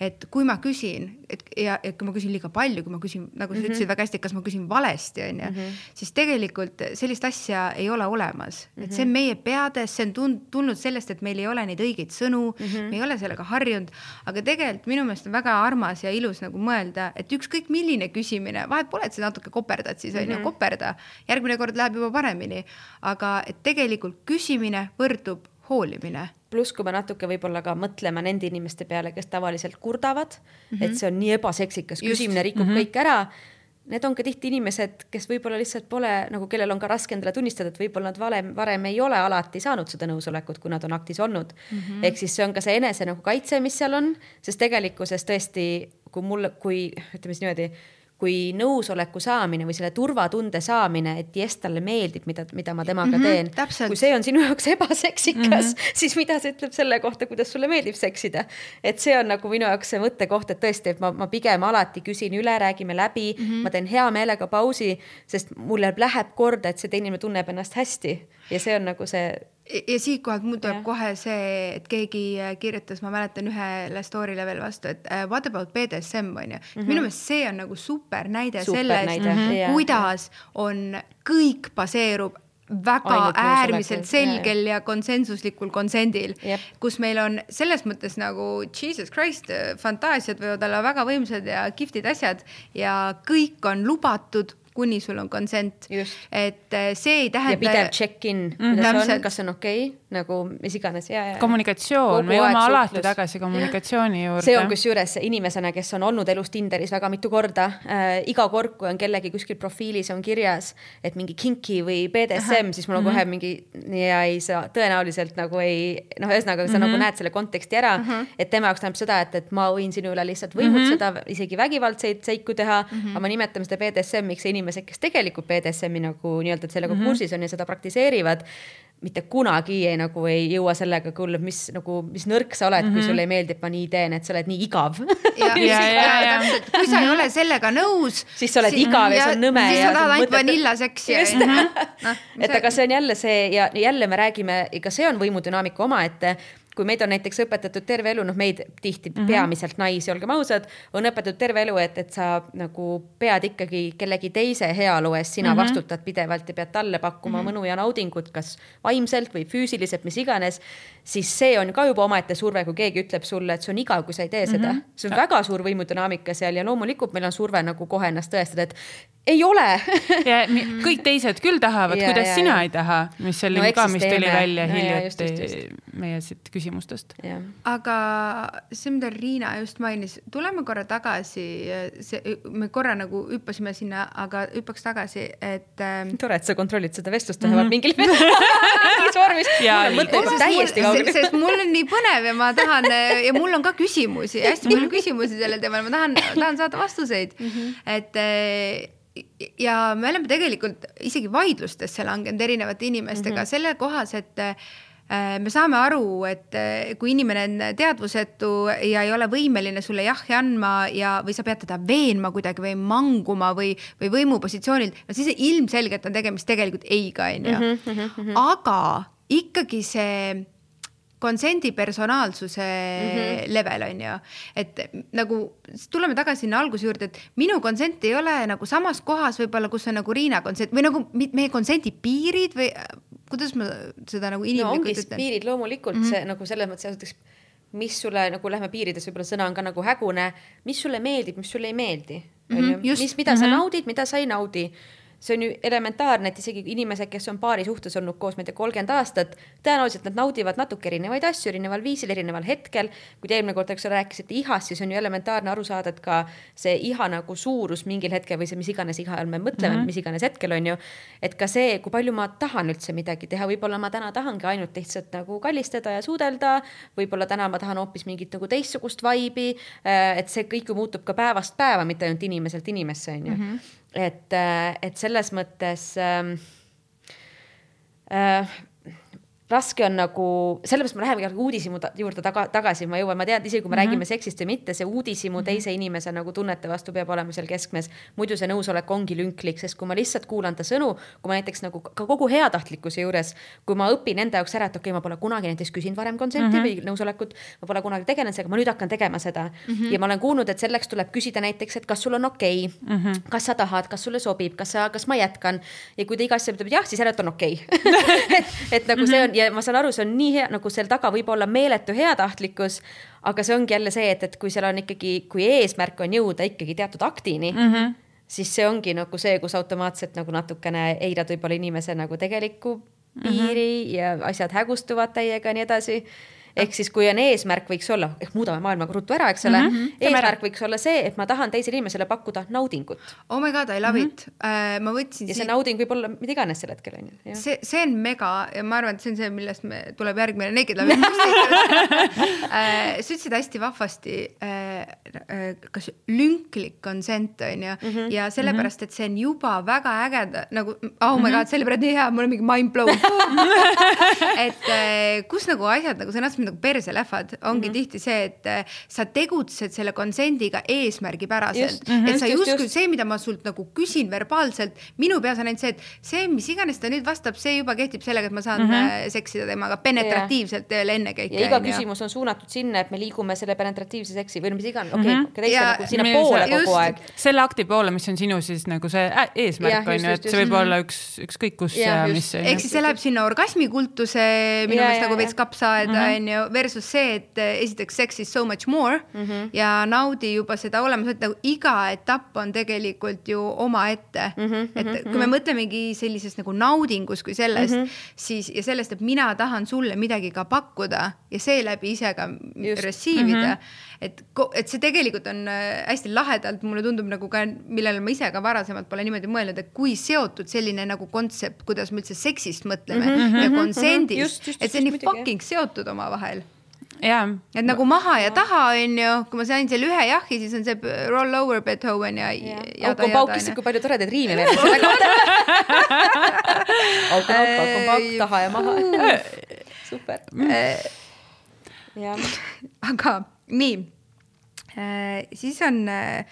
et kui ma küsin, et ja, et kui ma küsin liiga palju, kui ma küsin, nagu sa mm -hmm. ütlesid väga hästi, kas ma küsin valesti, on ju, mhm. siis tegelikult sellist asja ei ole olemas mm. -hmm. et see on mhm. meie peades, see on tund-, tulnud sellest, et meil ei ole neid õigeid sõnu mm, -hmm. me ei ole sellega harjunud, aga tegelikult minu meelest on väga armas ja ilus nagu mõelda, et ükskõik milline küsimine, vahet pole, et sa natuke koperdad siis on ju mm -hmm., koperda, järgmine kord läheb juba paremini, aga et tegelikult küsimine võrdub hoolimine pluss, kui me natuke võib-olla ka mõtleme nende inimeste peale, kes tavaliselt kurdavad mm, -hmm. et see on nii ebaseksikas küsimine, rikub mm -hmm. kõik ära. Need on ka tihti inimesed, kes võib-olla lihtsalt pole nagu, kellel on ka raske endale tunnistada, et võib-olla nad varem, varem ei ole alati saanud seda nõusolekut, kui nad on aktis olnud mm. -hmm. ehk siis see on ka see enese nagu kaitse, mis seal on, sest tegelikkuses tõesti, kui mulle, kui ütleme siis niimoodi kui nõusoleku saamine või selle turvatunde saamine, et jess, talle meeldib, mida, mida ma temaga mm -hmm, teen. kui see on sinu jaoks ebaseksikas mm, -hmm. *laughs* siis mida see ütleb selle kohta, kuidas sulle meeldib seksida. et see on nagu minu jaoks see mõttekoht, et tõesti, et ma, ma pigem alati küsin üle, räägime läbi mm, -hmm. ma teen hea meelega pausi, sest mulle läheb korda, et see teine inimene tunneb ennast hästi ja see on nagu see ja siitkohalt mul tuleb kohe see, et keegi äh, kirjutas, ma mäletan ühele story'le veel vastu, et uh, what about BDSM on ju mm -hmm.. minu meelest see on nagu super näide super sellest, mhm. kuidas on, kõik baseerub väga Ainult äärmiselt selgel ja, ja konsensuslikul konsendil, kus meil on selles mõttes nagu Jesus Christ, fantaasiad võivad olla väga võimsad ja kihvtid asjad ja kõik on lubatud kuni sul on consent. et äh, see ei tähenda. ja pidev check-in mm, -hmm. kuidas on, kas on okei okay? nagu mis iganes ja, ja. kommunikatsioon, me jõuame alati tagasi kommunikatsiooni juurde. see on kusjuures inimesena, kes on olnud elus Tinderis väga mitu korda äh,. iga kord, kui on kellegi kuskil profiilis on kirjas, et mingi kinki või BDSM, siis mul on kohe mhm. mingi ja ei saa tõenäoliselt nagu ei noh, ühesõnaga sa mm -hmm. nagu mhm. näed selle konteksti ära mm, -hmm. et tema jaoks tähendab seda, et, et ma võin sinu üle lihtsalt võimutseda mm, -hmm. isegi vägivaldseid seiku teha mm, -hmm. aga me nimetame seda BDSM-iks ja inimesed, kes tegelikult BDSM-i nagu nii-öelda sellega mm -hmm. kursis on ja seda praktiseerivad mitte kunagi ei, nagu ei jõua sellega, kuule, mis nagu, mis nõrk sa oled mm, -hmm. kui mhm. sulle ei meeldi, et ma nii teen, et sa oled nii igav. kui sa ei ole sellega nõus. siis sa oled siis, igav ja, ja see on nõme. siis sa tahad ainult vanillaseksi. just mm, -hmm. no, et aga see on jälle see ja jälle me räägime, ka see on võimudünaamika omaette kui meid on näiteks õpetatud terve elu, noh, meid tihti mm -hmm. peamiselt naisi, olgem ausad, on õpetatud terve elu, et, et sa nagu pead ikkagi kellegi teise heaolu eest, sina mm -hmm. vastutad pidevalt ja pead talle pakkuma mm -hmm. mõnu ja naudingut, kas vaimselt või füüsiliselt, mis iganes. siis see on ka juba omaette surve, kui keegi ütleb sulle, et see on igav, kui sa ei tee seda mm. -hmm. see on väga suur võimudünaamika seal ja loomulikult meil on surve nagu kohe ennast tõestada, et ei ole *laughs* ja kõik teised küll tahavad, kuidas ja, sina ja. ei taha, mis oli no, ka, mis tuli välja no, hiljuti meie siit küsimustest. aga see, mida Riina just mainis, tuleme korra tagasi, see, me korra nagu hüppasime sinna, aga hüppaks tagasi, et ähm.... tore, et sa kontrollid seda vestlust vähemalt mm -hmm. mingil *laughs* mingis vormis. mõtted täiesti kaugel. sest mul on nii põnev ja ma tahan ja mul on ka küsimusi, hästi palju küsimusi sellel teemal, ma tahan, tahan saada vastuseid mm, -hmm. et ja me oleme tegelikult isegi vaidlustesse langenud erinevate inimestega mm -hmm. selle kohas, et äh, me saame aru, et äh, kui inimene on teadvusetu ja ei ole võimeline sulle jahhi andma ja, või sa pead teda veenma kuidagi või manguma või, või võimupositsioonilt, no siis ilmselgelt on tegemist tegelikult ei-ga, on ju. Mhm, mhm, mhm. aga ikkagi see konsendi personaalsuse mm -hmm. level on ju. et nagu tuleme tagasi sinna alguse juurde, et minu konsent ei ole nagu samas kohas võib-olla, kus on nagu Riina konsent või nagu meie konsendi piirid või kuidas ma seda nagu inimlikult no, ütlen? piirid loomulikult mm -hmm. see nagu selles mõttes esiteks mis sulle nagu lähme piirides, võib-olla sõna on ka nagu hägune, mis sulle meeldib, mis sulle ei meeldi mm, -hmm, mis, mida mm -hmm. sa mhm. naudid, mida sa ei naudi see on ju elementaarne, et isegi inimesed, kes on paari suhtes olnud koos, ma ei tea, kolmkümmend aastat, tõenäoliselt nad naudivad natuke erinevaid asju erineval viisil, erineval hetkel. kui te eelmine kord, eks ole, rääkisite ihast, siis on ju elementaarne aru saada, et ka see iha nagu suurus mingil hetkel või see, mis iganes iha all me mõtleme mm, -hmm. mis iganes hetkel on ju. et ka see, kui palju ma tahan üldse midagi teha, võib-olla ma täna tahangi ainult lihtsalt nagu kallistada ja suudelda. võib-olla täna ma tahan hoopis mingit nagu teistsugust vibe'i. Äh, et see kõik ju muutub ka päevast päeva, mitte ainult inimeselt inimesse on ju mm. -hmm et, äh, et selles mõttes ähm, äh, raske on nagu, sellepärast ma lähemegi uudishimu juurde taga, tagasi, ma jõuan, ma tean, isegi kui me mm -hmm. räägime seksist või mitte, see uudishimu mm -hmm. teise inimese nagu tunnete vastu peab olema seal keskmes. muidu see nõusolek ongi lünklik, sest kui ma lihtsalt kuulan ta sõnu, kui ma näiteks nagu ka kogu heatahtlikkuse juures, kui ma õpin enda jaoks ära, et okei okay,, ma pole kunagi näiteks küsinud varem konsenti mm -hmm. või nõusolekut, ma pole kunagi tegelenud sellega, ma nüüd hakkan tegema seda mm. -hmm. ja ma olen kuulnud, et selleks tuleb küsida näiteks, et kas sul on okei okay, mm, -hmm. kas sa tahad, kas sulle sobib, kas sa, kas ma jätkan. ja kui ta iga asja ütleb jah, siis järelikult on okei okay. *laughs* et, et nagu see on ja ma saan aru, see on nii hea, nagu seal taga võib olla meeletu heatahtlikkus, aga see ongi jälle see, et, et kui seal on ikkagi, kui eesmärk on jõuda ikkagi teatud aktini mm, -hmm. siis see ongi nagu see, kus automaatselt nagu natukene eirad võib-olla inimese nagu tegelikku piiri mm -hmm. ja asjad hägustuvad täiega ja nii edasi ehk siis, kui on eesmärk, võiks olla, ehk muudame maailma ruttu ära, eks ole mm. -hmm. eesmärk võiks olla see, et ma tahan teisele inimesele pakkuda naudingut. oh my god, I love mm -hmm. it uh,. ma võtsin. ja see siit... nauding võib olla mida iganes sel hetkel on ju. see, see on mega ja ma arvan, et see on see, millest me, tuleb järgmine Naked Love uh,. sa ütlesid hästi vahvasti uh,, kas lünklik consent on ju mm, -hmm. ja sellepärast, et see on juba väga ägeda nagu, oh my mm -hmm. god, sellepärast nii hea, mul on mingi mind blown *laughs* et uh, kus nagu asjad nagu sõnastatud nagu perse lähevad, ongi mm -hmm. tihti see, et äh, sa tegutsed selle konsendiga eesmärgipäraselt. Mm -hmm. et sa justkui see, mida ma sult nagu küsin verbaalselt, minu peas on ainult see, et see, mis iganes ta nüüd vastab, see juba kehtib sellega, et ma saan mm -hmm. seksida temaga penetratiivselt veel ennekõike. ja iga küsimus on suunatud sinna, et me liigume selle penetratiivse seksi või mis iganes, okei okay, teiste nagu sinnapoole kogu aeg. selle akti poole, mis on sinu siis nagu see äh, eesmärk on ju, et see võib just. olla üks, ükskõik kus ja, ja mis. ehk siis see läheb sinna orgasmikultuse minu meelest nagu veits kapsaaeda mhm. On ju versus see, et eh, esiteks sex is so much more mm -hmm. ja naudi juba seda olemas, et nagu iga etapp on tegelikult ju omaette mm. -hmm, et kui me mhm. mõtlemegi sellisest nagu naudingus kui sellest mm, -hmm. siis ja sellest, et mina tahan sulle midagi ka pakkuda ja seeläbi ise ka receive ida mm. -hmm et, et see tegelikult on äh, hästi lahedalt, mulle tundub nagu ka, millele ma ise ka varasemalt pole niimoodi mõelnud, et kui seotud selline nagu kontsept, kuidas me üldse seksist mõtleme mm -hmm, ja konsendist mm, -hmm, et see on nii fucking seotud omavahel. Jaa. et nagu maha ja taha, on ju, kui ma sain selle ühe jahi, siis on see roll over Beethoven ja, ja. auk on pauk, issand, kui palju toredaid riime veel auk on auk, pauk on pauk, taha ja maha. *laughs* super. aga nii, siis on äh,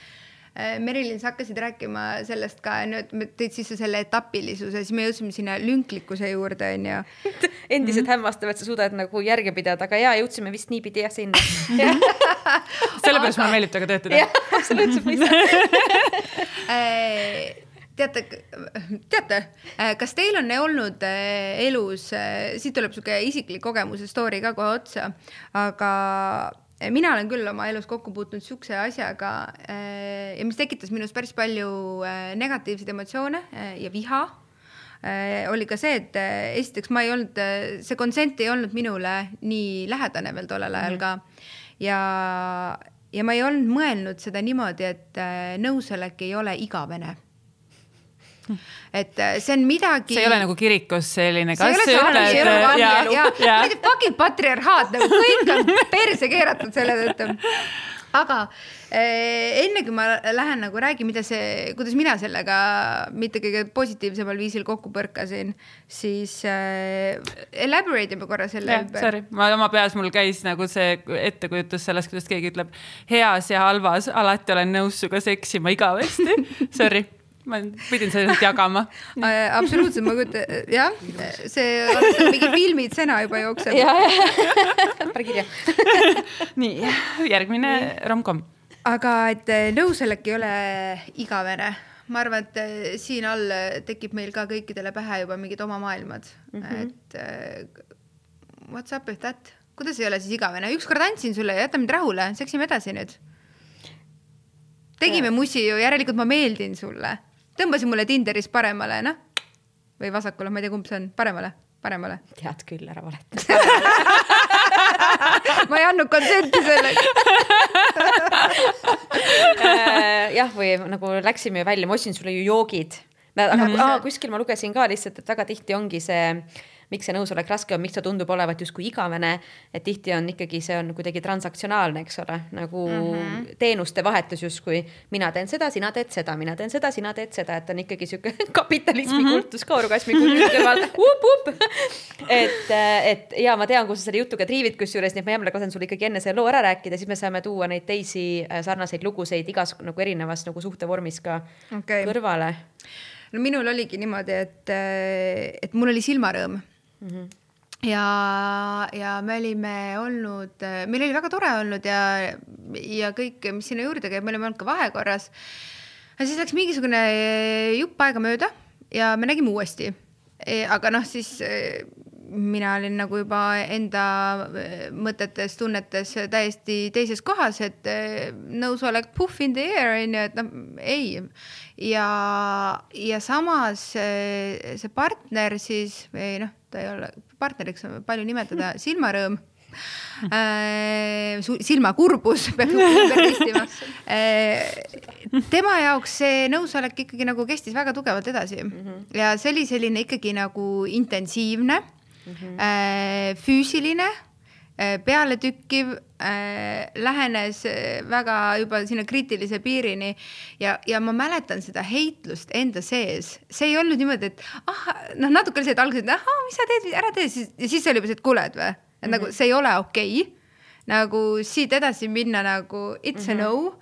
Äh, Merilin, sa hakkasid rääkima sellest ka, nüüd tõid sisse selle etapilisuse, siis me jõudsime sinna lünklikkuse juurde, onju. *laughs* endiselt mm -hmm. hämmastav, et sa suudad nagu järge pidada, aga jaa, jõudsime vist niipidi jah sinna *laughs* sellepärast mulle meeldib temaga töötada. jah, absoluutselt mõistan *laughs* äh, teate, teate, äh, kas teil on olnud elus, siit tuleb sihuke isiklik kogemuse story ka kohe otsa, aga mina olen küll oma elus kokku puutunud sihukese asjaga äh, ja mis tekitas minus päris palju äh, negatiivseid emotsioone äh, ja viha oli ka see, et esiteks ma ei olnud, see consent ei olnud minule nii lähedane veel tollel ajal ka. ja, ja ma ei olnud mõelnud seda niimoodi, et nõusolek ei ole igavene et äh, see on midagi. see ei ole nagu kirikus selline. fucking patriarhaat nagu kõik on perse keeratud selle tõttu. aga eh, enne kui ma lähen nagu räägin, mida see, kuidas mina sellega mitte kõige positiivsemal viisil kokku põrkasin, siis eh, elaborate ime korra selle ümber. Sorry, ma oma peas mul käis nagu see ettekujutus sellest, kuidas keegi ütleb heas ja halvas, alati olen nõus sinuga seksima igavesti. *laughs* Sorry ma pidin seda jagama *laughs* äh, absoluutselt, ma kujutan, jah, see, mingi filmitsena juba jookseb. *laughs* pane kirja. *laughs* nii, järgmine rom-com. aga et äh, nõusolek ei ole igavene ma arvan, et äh, siin all tekib meil ka kõikidele pähe juba mingid oma maailmad mm, -hmm. et what's up with that, kuidas ei ole siis igavene, ükskord andsin sulle jäta mind rahule, seksime edasi nüüd. tegime musi ju, järelikult ma meeldin sulle tõmbasi mulle Tinderis paremale, noh. või vasakule, ma ei tea, kumb see on, paremale, paremale. tead küll, ära valeta *laughs* ma ei andnud konsenti selleks äh, jah, või nagu läksime välja, ma ostsin sulle ju joogid. aga mm -hmm. aa, kuskil ma lugesin ka lihtsalt, et väga tihti ongi see miks see nõusolek raske on, miks ta tundub olevat justkui igavene, et tihti on ikkagi, see on kuidagi transaktsionaalne, eks ole, nagu mm -hmm. teenuste vahetus justkui. mina teen seda, sina teed seda, mina teen seda, sina teed seda, et on ikkagi sihuke *laughs* kapitalismi mm -hmm. kultus ka orgasmi kultus kõrval *laughs* et, et ja ma tean, kus sa selle jutuga triivid, kusjuures, nii et ma hea meelega lasen sul ikkagi enne selle loo ära rääkida, siis me saame tuua neid teisi äh, sarnaseid lugusid igas nagu erinevas nagu suhtevormis ka okay. kõrvale no minul oligi niimoodi, et, äh, et mul oli silmarõõm mm. -hmm ja, ja me olime olnud, meil oli väga tore olnud ja, ja kõik, mis sinna juurde käib, me olime olnud ka vahekorras. siis läks mingisugune jupp aega mööda ja me nägime uuesti. E, aga noh, siis e, mina olin nagu juba enda e, mõtetes, tunnetes täiesti teises kohas, et nõusolek puff in the air on ju, et noh, ei. ja, ja samas see partner siis või noh ta ei ole partneriks palju nimetada, *laughs* silmarõõm äh, silmakurbus *laughs* peab ümber testima. Äh, tema jaoks see nõusolek ikkagi nagu kestis väga tugevalt edasi mm -hmm. ja see oli selline ikkagi nagu intensiivne mm, -hmm. füüsiline pealetükkiv äh,, lähenes äh, väga juba sinna kriitilise piirini ja, ja ma mäletan seda heitlust enda sees, see ei olnud niimoodi, et ah, noh, natuke oli see, et alguses, et ahah, mis sa teed, ära tee, siis ja siis oli juba see, et kuule, et või, et mm -hmm. nagu see ei ole okei okay. nagu siit edasi minna nagu it's mm -hmm. a mhm. no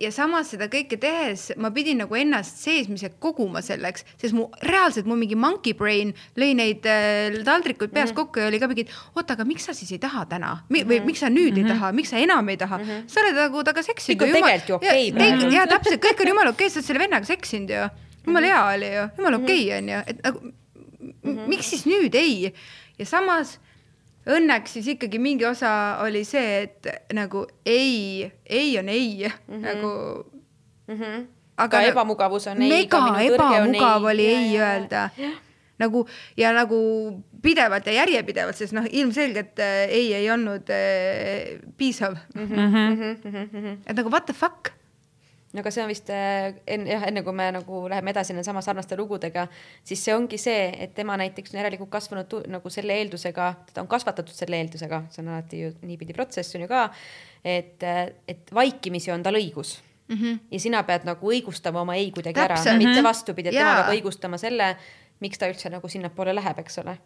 ja samas seda kõike tehes ma pidin nagu ennast seesmise koguma selleks, sest mu reaalselt mu mingi monkey brain lõi neid äh, taldrikuid peas mm -hmm. kokku ja oli ka mingi, oota, aga miks sa siis ei taha täna Mi või miks sa nüüd mm -hmm. ei mhm. taha, miks sa enam ei taha mm, -hmm. sa oled nagu temaga seksinud. kõik on tegelikult ju okei okay,. ja täpselt, kõik on jumala okei okay,, sa oled selle vennaga seksinud ju, jumala hea oli ju, jumala okei okay, on ju, et nagu mm -hmm. miks siis nüüd ei ja samas õnneks siis ikkagi mingi osa oli see, et nagu ei, ei on ei mm, -hmm. nagu mm. -hmm. aga ka ebamugavus on ei. mega ebamugav oli ja, ei ja, öelda. nagu ja nagu pidevalt ja järjepidevalt, sest noh, ilmselgelt äh, ei ei olnud äh, piisav mm. -hmm. Mm -hmm. et nagu what the fuck aga see on vist enne jah, enne kui me nagu läheme edasi nende sama sarnaste lugudega, siis see ongi see, et tema näiteks on järelikult kasvanud nagu selle eeldusega, teda on kasvatatud selle eeldusega, see on alati ju niipidi protsess on ju ka, et, et vaikimisi on tal õigus mm. -hmm. ja sina pead nagu õigustama oma ei kuidagi ära, mitte mhm. vastupidi, et tema peab õigustama selle, miks ta üldse nagu sinnapoole läheb, eks ole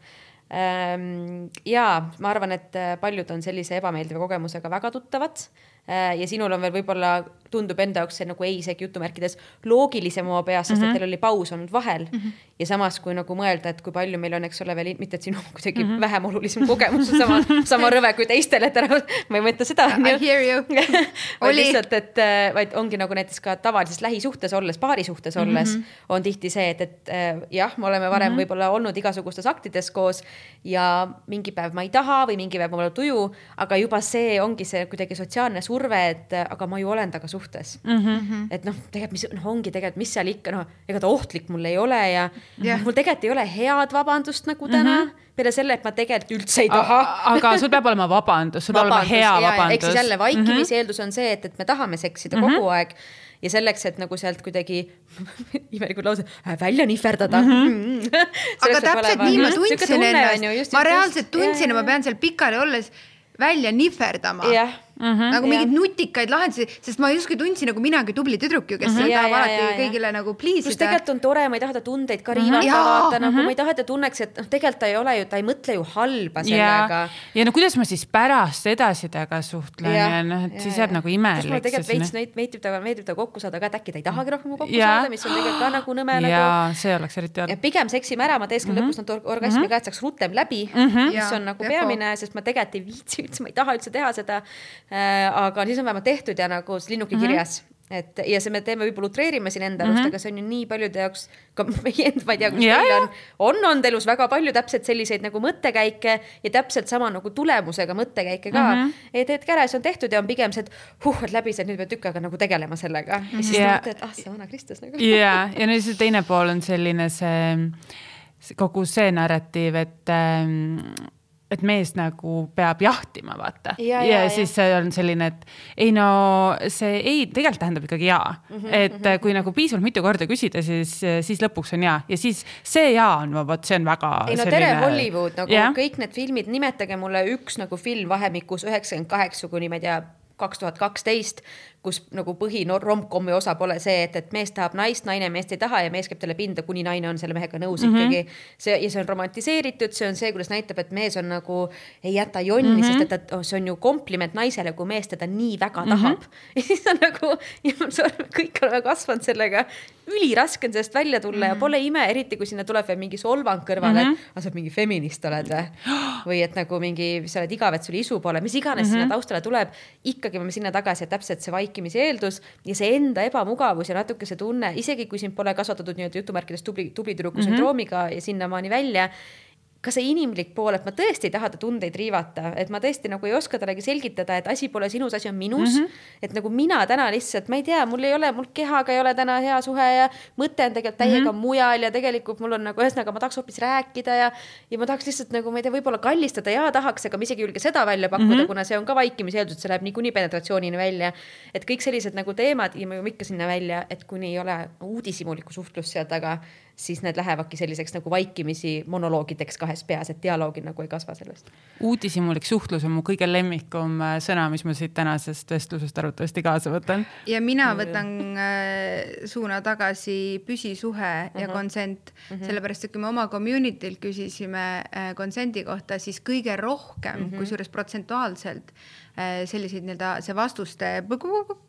Ehm, ja ma arvan, et äh, paljud on sellise ebameeldiva kogemusega väga tuttavad Äh, ja sinul on veel võib-olla, tundub enda jaoks see nagu ei isegi jutumärkides loogilisem oma peas, sest mm -hmm. et mhm. teil oli paus olnud vahel mm. -hmm. ja samas, kui nagu mõelda, et kui palju meil on, eks ole, veel, mitte et sinu *laughs* kuidagi mm -hmm. vähem olulisem kogemus on sama, sama rõve kui teistel, et ära, *laughs* ma ei mõtle seda. I hear you *laughs* vaid lihtsalt, et äh, vaid ongi nagu näiteks ka tavalises lähisuhtes olles, paarisuhtes mm -hmm. olles on tihti see, et, et äh, jah, me oleme varem mm -hmm. võib-olla olnud igasugustes aktides koos ja mingi päev ma ei taha või mingi päev mul on tuju, aga juba see ongi see kuidagi sotsiaalne surve, et aga ma ju olen temaga suhtes mm. -hmm. et noh, tegelikult mis noh, ongi tegelikult, mis seal ikka noh, ega ta ohtlik mul ei ole ja yeah. mul tegelikult ei ole head vabandust nagu täna mm. -hmm peale selle, et ma tegelikult üldse ei taha. aga sul peab olema vabandus, sul peab olema hea vabandus. ehk siis jälle vaikimise mm -hmm. eeldus on see, et, et me tahame seksida mm -hmm. kogu aeg ja selleks, et nagu sealt kuidagi *laughs* imelikud laused äh, välja nihverdada mm. -hmm. *laughs* aga täpselt nii ma tundsin ennast, ma reaalselt tundsin, et ma pean seal pikali olles välja nihverdama yeah Mm -hmm, nagu mingeid nutikaid lahendusi, sest ma justkui tundsin nagu minagi tubli tüdruk ju, kes mm -hmm. tahab alati ja, ja, kõigile nagu please ida. tegelikult on tore, ma ei taha ta tundeid ka riivata mm, -hmm. vaata nagu mm -hmm. ma ei taha, et ta tunneks, et noh, tegelikult ta ei ole ju, ta ei mõtle ju halba sellega. ja no kuidas ma siis pärast edasi temaga suhtlen ja, ja noh, et ja, siis jääb ja. nagu imelik. mulle tegelikult veits neid meeldib temaga, meeldib temaga kokku saada ka, et äkki ta ei tahagi rohkem kokku ja. saada, mis on tegelikult ka nagu nõme nagu. see oleks eriti halb. pigem seksime ära, ma teesken mm -hmm. lõpus nad orgasmi -hmm. ka, et saaks rutem läbi mm, -hmm. mis on nagu peamine, sest ma tegelikult ei viitsi üldse, ma ei taha üldse teha seda. Äh, aga siis on vähemalt tehtud ja nagu linnuke mm -hmm. kirjas et ja see me teeme, võib-olla utreerime siin enda elust mm, -hmm. aga see on ju nii paljude jaoks, ka *laughs* meie enda, ma ei tea, kas teil on, on olnud elus väga palju täpselt selliseid nagu mõttekäike ja täpselt sama nagu tulemusega mõttekäike ka mm. -hmm. et hetk ära, see on tehtud ja on pigem see, et huh, et läbi see, nüüd pead tükk aega nagu tegelema sellega mm. -hmm. ja siis yeah. mõtled, et ah, see vana Kristus nagu. ja, ja nüüd see teine pool on selline see, see kogu see narratiiv, et ähm, et mees nagu peab jahtima, vaata. ja, ja, ja siis see on selline, et ei no see ei, tegelikult tähendab ikkagi jaa mm. -hmm, et mm -hmm. kui nagu piisavalt mitu korda küsida, siis, siis lõpuks on jaa ja siis see jaa on, vot see on väga. ei no selline... tere Hollywood nagu yeah. kõik need filmid, nimetage mulle üks nagu film vahemikus üheksakümmend kaheksa kuni ma ei tea kaks tuhat kaksteist, kus nagu põhi no, romcomi osa pole see, et, et mees tahab naist, naine meest ei taha ja mees käib talle pinda, kuni naine on selle mehega nõus mm -hmm. ikkagi. see ja see on romantiseeritud, see on see, kuidas näitab, et mees on nagu ei jäta jonni mm, -hmm. sest et, et oh, see on ju kompliment naisele, kui mees teda nii väga mhm. tahab mm. *laughs* -hmm. ja siis on nagu, kõik oleme kasvanud sellega, üliraske on sellest välja tulla mm -hmm. ja mhm. pole ime, eriti kui sinna tuleb veel mingi solvang kõrvale mm, -hmm. et ah, sa mingi feminist oled või. *gasps* või et nagu mingi, sa oled igav, et sul isu pole, mis iganes mm -hmm. sinna taustale tuleb, ikkagi peame sinna tagasi, et täpselt see vaik vaikimise eeldus ja see enda ebamugavus ja natuke see tunne, isegi kui sind pole kasvatatud nii-öelda jutumärkides tubli, tubli tüdruku mm -hmm. sündroomiga ja sinnamaani välja ka see inimlik pool, et ma tõesti ei taha ta tundeid riivata, et ma tõesti nagu ei oska talle selgitada, et asi pole sinus, asi on minus mm. -hmm. et nagu mina täna lihtsalt, ma ei tea, mul ei ole, mul kehaga ei ole täna hea suhe ja mõte on tegelikult täiega mm -hmm. mujal ja tegelikult mul on nagu ühesõnaga, ma tahaks hoopis rääkida ja, ja ma tahaks lihtsalt nagu, ma ei tea, võib-olla kallistada ja tahaks, aga ma isegi ei julge seda välja pakkuda mm, -hmm. kuna see on ka vaikimise eeldus, et see läheb niikuinii penetratsioonini välja. et kõik sellised nagu teemad ja me jõuame ikka sinna välja, et kuni ei ole uudishimulikku suhtlust seal taga siis need lähevadki selliseks nagu vaikimisi monoloogideks kahes peas, et dialoogi nagu ei kasva sellest. uudishimulik suhtlus on mu kõige lemmikum äh, sõna, mis ma siit tänasest vestlusest arvatavasti kaasa võtan. ja mina võtan äh, suuna tagasi püsisuhe uh -huh. ja mhm. consent uh, mhm. -huh. sellepärast et kui me oma community'lt küsisime äh, consent'i kohta, siis kõige rohkem uh mhm. -huh., kusjuures protsentuaalselt selliseid nii-öelda see vastuste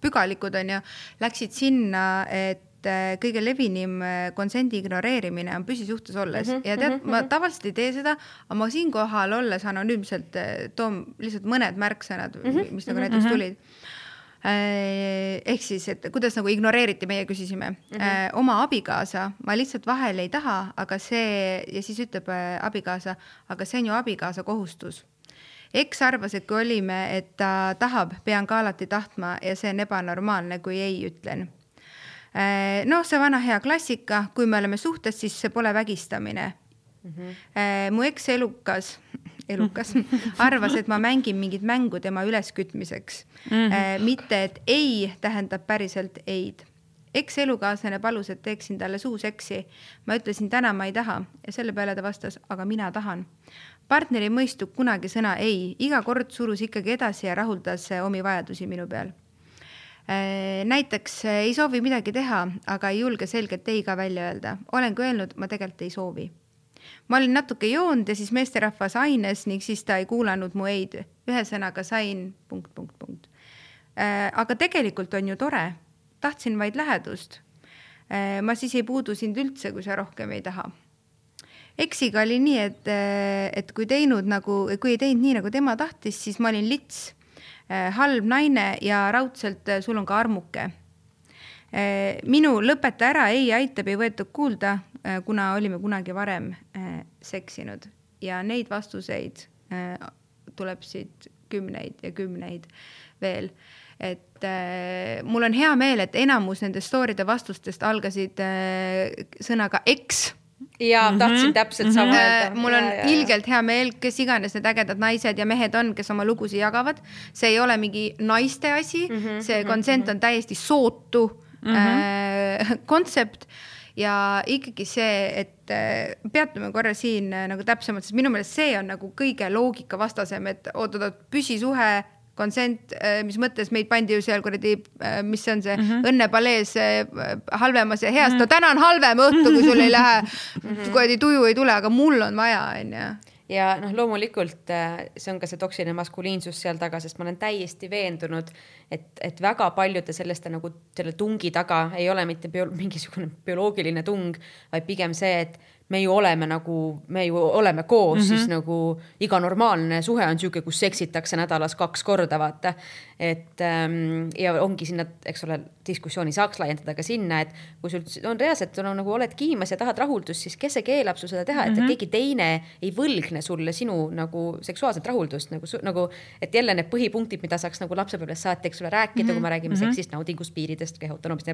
pügalikud on ju, läksid sinna, et et äh, kõige levinim konsendi äh, ignoreerimine on püsisuhtes olles mm -hmm, ja tead mm, -hmm. ma mhm. tavaliselt ei tee seda, aga ma siinkohal olles anonüümselt äh, toon lihtsalt mõned märksõnad mm, -hmm, mis nagu mm -hmm. näiteks mhm. tulid ehk siis, et kuidas nagu ignoreeriti, meie küsisime mm -hmm. oma abikaasa, ma lihtsalt vahel ei taha, aga see ja siis ütleb abikaasa, aga see on ju abikaasa kohustus eks arvas, et kui olime, et ta tahab, pean ka alati tahtma ja see on ebanormaalne, kui ei ütlen noh, see vana hea klassika, kui me oleme suhtes, siis see pole vägistamine mm. -hmm. mu eks elukas, *laughs* arvas, et ma mängin mingit mängu tema üleskütmiseks mm. -hmm. mitte, et ei tähendab päriselt ei-d eks-elukaaslane palus, et teeksin talle suuseksi. ma ütlesin täna ma ei taha ja selle peale ta vastas, aga mina tahan. partner ei mõistnud kunagi sõna ei, iga kord surus ikkagi edasi ja rahuldas omi vajadusi minu peal Äh, näiteks äh, ei soovi midagi teha, aga ei julge selgelt ei ka välja öelda. olen ka öelnud, ma tegelikult ei soovi. ma olin natuke joonud ja siis meesterahvas aines ning siis ta ei kuulanud mu ei-d. ühesõnaga sain punkt, punkt, punkt. Äh, aga tegelikult on ju tore, tahtsin vaid lähedust. ma siis ei puudu sind üldse, kui sa rohkem ei taha eksiga oli nii, et, et kui teinud nagu, kui ei teinud nii, nagu tema tahtis, siis ma olin lits Äh, halb naine ja raudselt äh, sul on ka armuke. Äh, minu lõpeta ära, ei aitab, ei võetud kuulda, kuna olime kunagi varem seksinud. Ja neid vastuseid tuleb siit kümneid ja kümneid veel. Et äh, mul on hea meel, et enamus nendest story'de vastustest algasid äh, sõnaga eks ja tahtsin mm -hmm. täpselt sama mm -hmm. öelda. mul on ja, ja, ilgelt hea meel, kes iganes need ägedad naised ja mehed on, kes oma lugusid jagavad. see ei ole mingi naiste asi mm, -hmm. see kontsent on täiesti sootu mm -hmm. äh, kontsept ja ikkagi see, et äh, peatume korra siin äh, nagu täpsemalt, sest minu meelest see on nagu kõige loogikavastasem, et oot-oot, püsisuhe konsent, äh, mis mõttes meid pandi ju seal kuradi, äh, mis see on see mm -hmm. õnnepalees äh, halvemas ja heas mm, -hmm. no täna on halvem õhtu, kui sul ei *laughs* lähe mm -hmm. kuradi tuju ei tule, aga mul on vaja, onju ja noh, loomulikult see on ka see toksiline maskuliinsus seal taga, sest ma olen täiesti veendunud, et, et väga paljude selliste nagu selle tungi taga ei ole mitte bio, mingisugune bioloogiline tung, vaid pigem see, et me ju oleme nagu, me ju oleme koos mm, -hmm. siis nagu iga normaalne suhe on sihuke, kus seksitakse nädalas kaks korda, vaata. Et ähm, ja ongi sinna, eks ole, diskussiooni saaks laiendada ka sinna, et kui sul on reaalselt, sul on nagu oled kiimas ja tahad rahuldust, siis kes see keelab sul seda teha, et mm -hmm. keegi teine ei võlgne sulle sinu nagu seksuaalset rahuldust nagu, nagu, et jälle need põhipunktid, mida saaks nagu lapsepõlvest saati, eks ole, rääkida mm, -hmm. kui me räägime mm -hmm. seksist, naudingust, piiridest, kehaautonoomiast,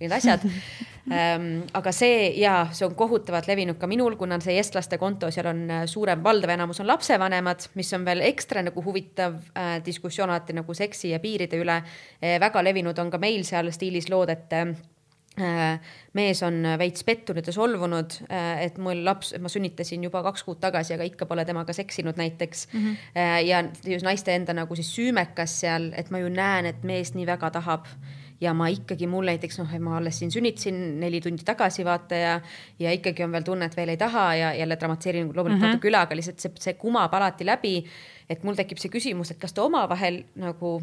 need asjad *laughs* ähm, aga see ja see on kohutavalt levinud levinud ka minul, kuna see eestlaste konto, seal on äh, suurem, valdav enamus on lapsevanemad, mis on veel ekstra nagu huvitav äh, diskussioon alati nagu seksi ja piiride üle äh,. väga levinud on ka meil seal stiilis lood, et äh, mees on veits pettunud ja solvunud, äh, et mul laps, ma sünnitasin juba kaks kuud tagasi, aga ikka pole temaga seksinud näiteks mm. -hmm. ja just naiste enda nagu siis süümekas seal, et ma ju näen, et mees nii väga tahab ja ma ikkagi, mul näiteks noh, ma alles siin sünnitasin neli tundi tagasi vaata ja, ja ikkagi on veel tunne, et veel ei taha ja jälle dramatiseerin loomulikult mm -hmm. natuke üle, aga lihtsalt see, see kumab alati läbi. Et mul tekib see küsimus, et kas te omavahel nagu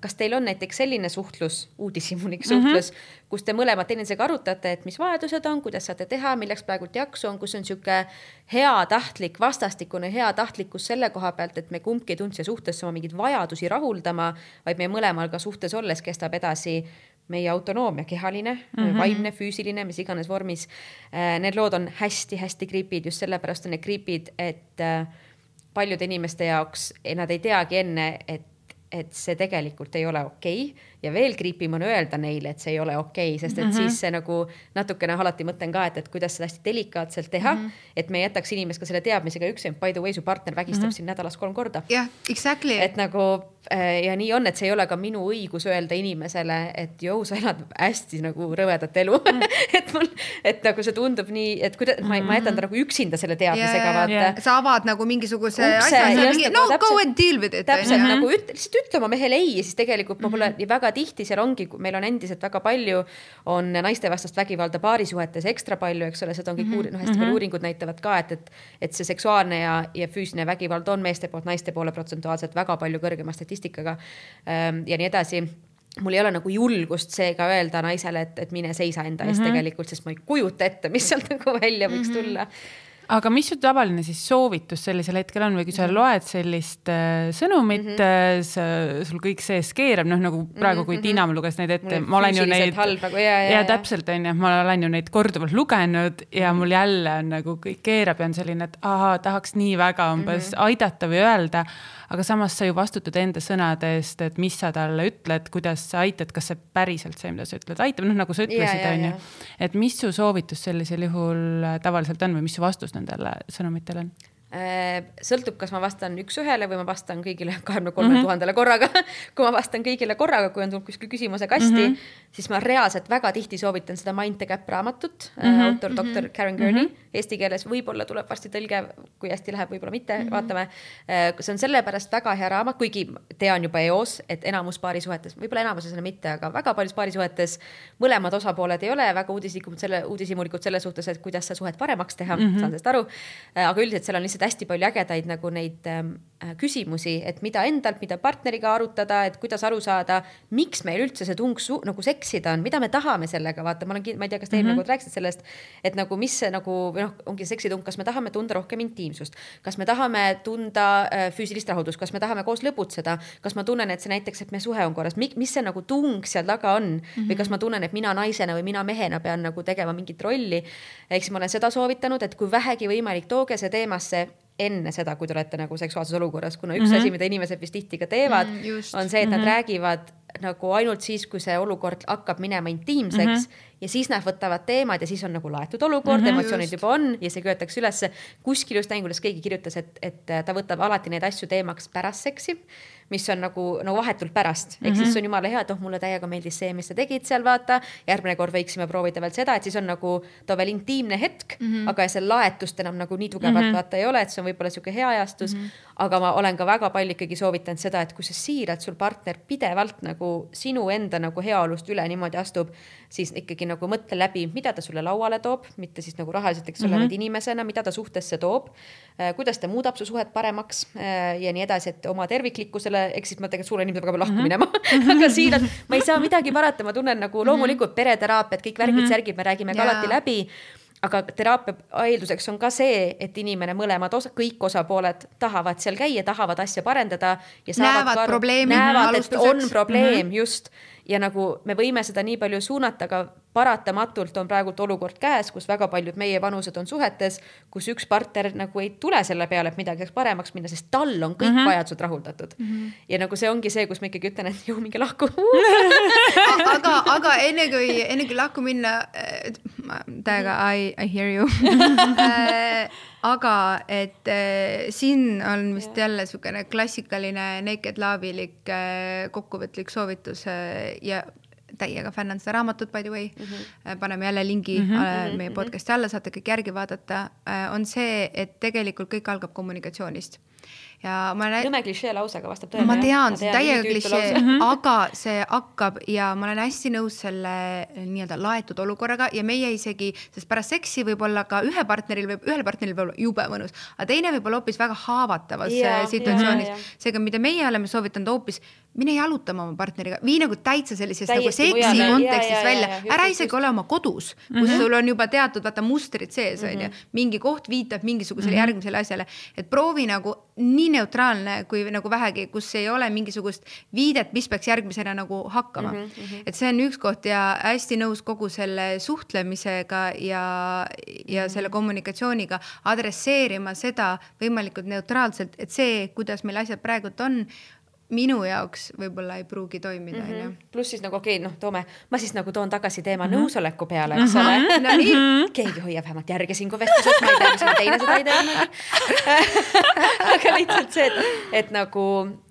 kas teil on näiteks selline suhtlus, uudishimulik mhm. suhtlus mm, -hmm. kus te mõlemad teineteisega arutate, et mis vajadused on, kuidas saate teha, milleks praegult jaksu on, kus on sihuke heatahtlik, vastastikune heatahtlikkus selle koha pealt, et me kumbki ei tulnud siia suhtesse oma mingeid vajadusi rahuldama, vaid meie mõlemal ka suhtes olles kestab edasi meie autonoomia, kehaline mm, -hmm. vaimne, füüsiline, mis iganes vormis. Äh, need lood on hästi-hästi creepy'd, just sellepärast on need creepy'd, et äh, paljude inimeste jaoks nad ei teagi enne, et et see tegelikult ei ole okei okay. Ja veel creepy on öelda neile, et see ei ole okei okay,, sest et mm -hmm. siis see nagu natukene alati mõtlen ka, et, et kuidas seda hästi delikaatselt teha mm, -hmm. et me ei jätaks inimest ka selle teadmisega üksi, by the way, su partner vägistab mm -hmm. sind nädalas kolm korda. jah yeah,, exactly. et nagu Äh, ja nii on, et see ei ole ka minu õigus öelda inimesele, et jõu, sa elad hästi nagu rõvedat elu mm. *laughs* et mul, et nagu see tundub nii, et kuidas ma, ma jätan ta nagu üksinda selle teadmisega yeah,, vaata yeah.. sa avad nagu mingisuguse Ukse, asja, mingi, no täpselt, go and deal with it. täpselt ja. nagu üt, lihtsalt ütle oma mehele ei ja siis tegelikult ma pole mm -hmm. Väga tihti seal ongi, meil on endiselt väga palju, on naistevastast vägivalda paarisuhetes ekstra palju, eks ole, seda on kõik mm -hmm. noh, hästi palju mhm. uuringud näitavad ka, et, et, et see seksuaalne ja, ja füüsiline vägivald on meeste poolt naiste poole protsentuaalselt väga palju kõrgema statistikaga ähm, ja nii edasi mul ei ole nagu julgust seega öelda naisele, et, et mine seisa enda eest mm -hmm. tegelikult, sest ma ei kujuta ette, mis sealt nagu välja võiks mm -hmm. tulla aga mis su tavaline siis soovitus sellisel hetkel on või kui sa mhm. loed sellist äh, sõnumit mm, -hmm. sa, sul kõik sees keerab, noh nagu praegu, kui mm -hmm. Tiina mul luges neid ette, ma olen ju neid. Nagu, ja, ja, ja täpselt on ju, ma olen ju neid korduvalt lugenud ja mul jälle on nagu kõik keerab ja on selline, et ahaa, tahaks nii väga umbes mm -hmm. aidata või öelda aga samas sa ju vastutad enda sõnade eest, et mis sa talle ütled, kuidas sa aitad, kas see päriselt see, mida sa ütled, aitab, noh nagu sa ütlesid, on ju. et mis su soovitus sellisel juhul tavaliselt on või mis su vastus nendele sõnumitele on? Äh, sõltub, kas ma vastan üks-ühele või ma vastan kõigile *laughs* kahekümne kolmele mhm. tuhandele korraga *laughs* kui ma vastan kõigile korraga, kui on tulnud kuskil küsimuse kasti mm, -hmm. siis ma reaalselt väga tihti soovitan seda Mind the Gap raamatut mm, -hmm. autor doktor mm -hmm. Karen Gurney mm, -hmm. eesti keeles võib-olla tuleb varsti tõlge, kui hästi läheb, võib-olla mitte mm, -hmm. vaatame. Äh, see on sellepärast väga hea raamat, kuigi tean juba eos, et enamus paarisuhetes, võib-olla enamuses mitte, aga väga paljus paarisuhetes mõlemad osapooled ei ole väga uudislikud selle, uudishimulikud selles suhtes, et kuidas seda suhet paremaks teha mm, -hmm. saan sellest aru. aga üldiselt seal on lihtsalt lihtsalt hästi palju ägedaid nagu neid ähm, äh, küsimusi, et mida endalt, mida partneriga arutada, et kuidas aru saada, miks meil üldse see tung nagu seksida on, mida me tahame sellega, vaata, ma olen, ma ei tea, kas te eelmine mm -hmm. kord rääkisite sellest, et nagu mis see nagu või noh, ongi seksitung, kas me tahame tunda rohkem intiimsust, kas me tahame tunda äh, füüsilist rahuldust, kas me tahame koos lõbutseda, kas ma tunnen, et see näiteks, et meie suhe on korras, mis see nagu tung seal taga on mm -hmm. või kas ma tunnen, et mina naisena või mina mehena pean nagu tegema mingit rolli. ehk siis ma olen seda soovitanud, et kui vähegi võimalik, tooge see teemasse enne seda, kui te olete nagu seksuaalses olukorras, kuna üks mm -hmm. asi, mida inimesed vist tihti ka teevad mm, -hmm, on see, et mm -hmm. nad räägivad nagu ainult siis, kui see olukord hakkab minema intiimseks mm -hmm. ja siis nad võtavad teemad ja siis on nagu laetud olukord mm, -hmm, emotsioonid juba on ja see köetakse ülesse. kuskil just mängudes keegi kirjutas, et, et ta võtab alati neid asju teemaks pärast seksi mis on nagu, nagu vahetult pärast, ehk mm -hmm. siis mhm. see on jumala hea, et oh, mulle täiega meeldis see, mis sa tegid seal, vaata. järgmine kord võiksime proovida veel seda, et siis on nagu too veel intiimne hetk mm, -hmm. aga see laetust enam nagu nii tugevalt mm -hmm. vaata ei ole, et see on võib-olla sihuke hea ajastus mm. -hmm. aga ma olen ka väga palju ikkagi soovitanud seda, et kui sa siiralt, sul partner pidevalt nagu sinu enda nagu heaolust üle niimoodi astub, siis ikkagi nagu mõtle läbi, mida ta sulle lauale toob, mitte siis nagu rahaliselt, eks ole mm, -hmm. vaid inimesena, mida ta suhtesse toob. kuidas ta muudab su suhet paremaks ja nii edasi, et oma terviklikkusele mulle, ehk siis ma tegelikult suure inimesega pean lahku mhm. minema mm -hmm. *laughs* aga siiralt, ma ei saa midagi parata, ma tunnen nagu mhm. loomulikult pereteraapiat, kõik värgid-särgid, mhm. me räägime ka alati läbi aga teraapia eelduseks on ka see, et inimene, mõlemad osa, kõik osapooled tahavad seal käia, tahavad asja parandada. näevad probleemi. näevad, et on probleem mm, -hmm. just ja nagu me võime seda nii palju suunata, aga paratamatult on praegult olukord käes, kus väga paljud meie vanused on suhetes, kus üks partner nagu ei tule selle peale, et midagi saaks paremaks minna, sest tal on kõik mm -hmm. vajadused rahuldatud mm. -hmm. ja nagu see ongi see, kus ma ikkagi ütlen, et *laughs* ju minge lahku *laughs* aga, aga enne kui, enne kui lahku minna äh,, täiega I, I hear you *laughs* äh, aga et äh, siin on vist ja. jälle niisugune klassikaline naked love'ilik äh, kokkuvõtlik soovitus äh, ja täiega fännan seda raamatut, by the way mm. -hmm. paneme jälle lingi mm -hmm. meie podcast'i alla, saate kõik järgi vaadata. on see, et tegelikult kõik algab kommunikatsioonist ja ma olen. nõme klišee lause, aga vastab tõele. ma tean, see täiega klišee, mhm. aga see hakkab ja ma olen hästi nõus selle nii-öelda laetud olukorraga ja meie isegi, sest pärast seksi võib olla ka ühe partneril võib, ühel partneril võib olla jube mõnus, aga teine võib olla hoopis väga haavatavas ja, situatsioonis. seega, mida meie oleme soovitanud hoopis mine jaluta oma partneriga, vii nagu täitsa sellisest nagu seksi kontekstist ja, ja, välja, ära isegi ole oma kodus, kus mm -hmm. sul on juba teatud vaata mustrid sees onju mm -hmm., mingi koht viitab mingisugusele mm -hmm. järgmisele asjale, et proovi nagu nii neutraalne kui nagu vähegi, kus ei ole mingisugust viidet, mis peaks järgmisena nagu hakkama mm. -hmm. et see on üks koht ja hästi nõus kogu selle suhtlemisega ja, ja mm -hmm. selle kommunikatsiooniga adresseerima seda võimalikult neutraalselt, et see, kuidas meil asjad praegult on minu jaoks võib-olla ei pruugi toimida, onju. Mhm. pluss siis nagu okei okay,, noh, toome, ma siis nagu toon tagasi teema mm -hmm. nõusoleku peale, eks mm -hmm. ole. no nii mm, -hmm. keegi hoiab vähemalt järge siin kui vestluses, ma ei tea, kas teine seda ei tee *laughs* aga lihtsalt see, et, et nagu,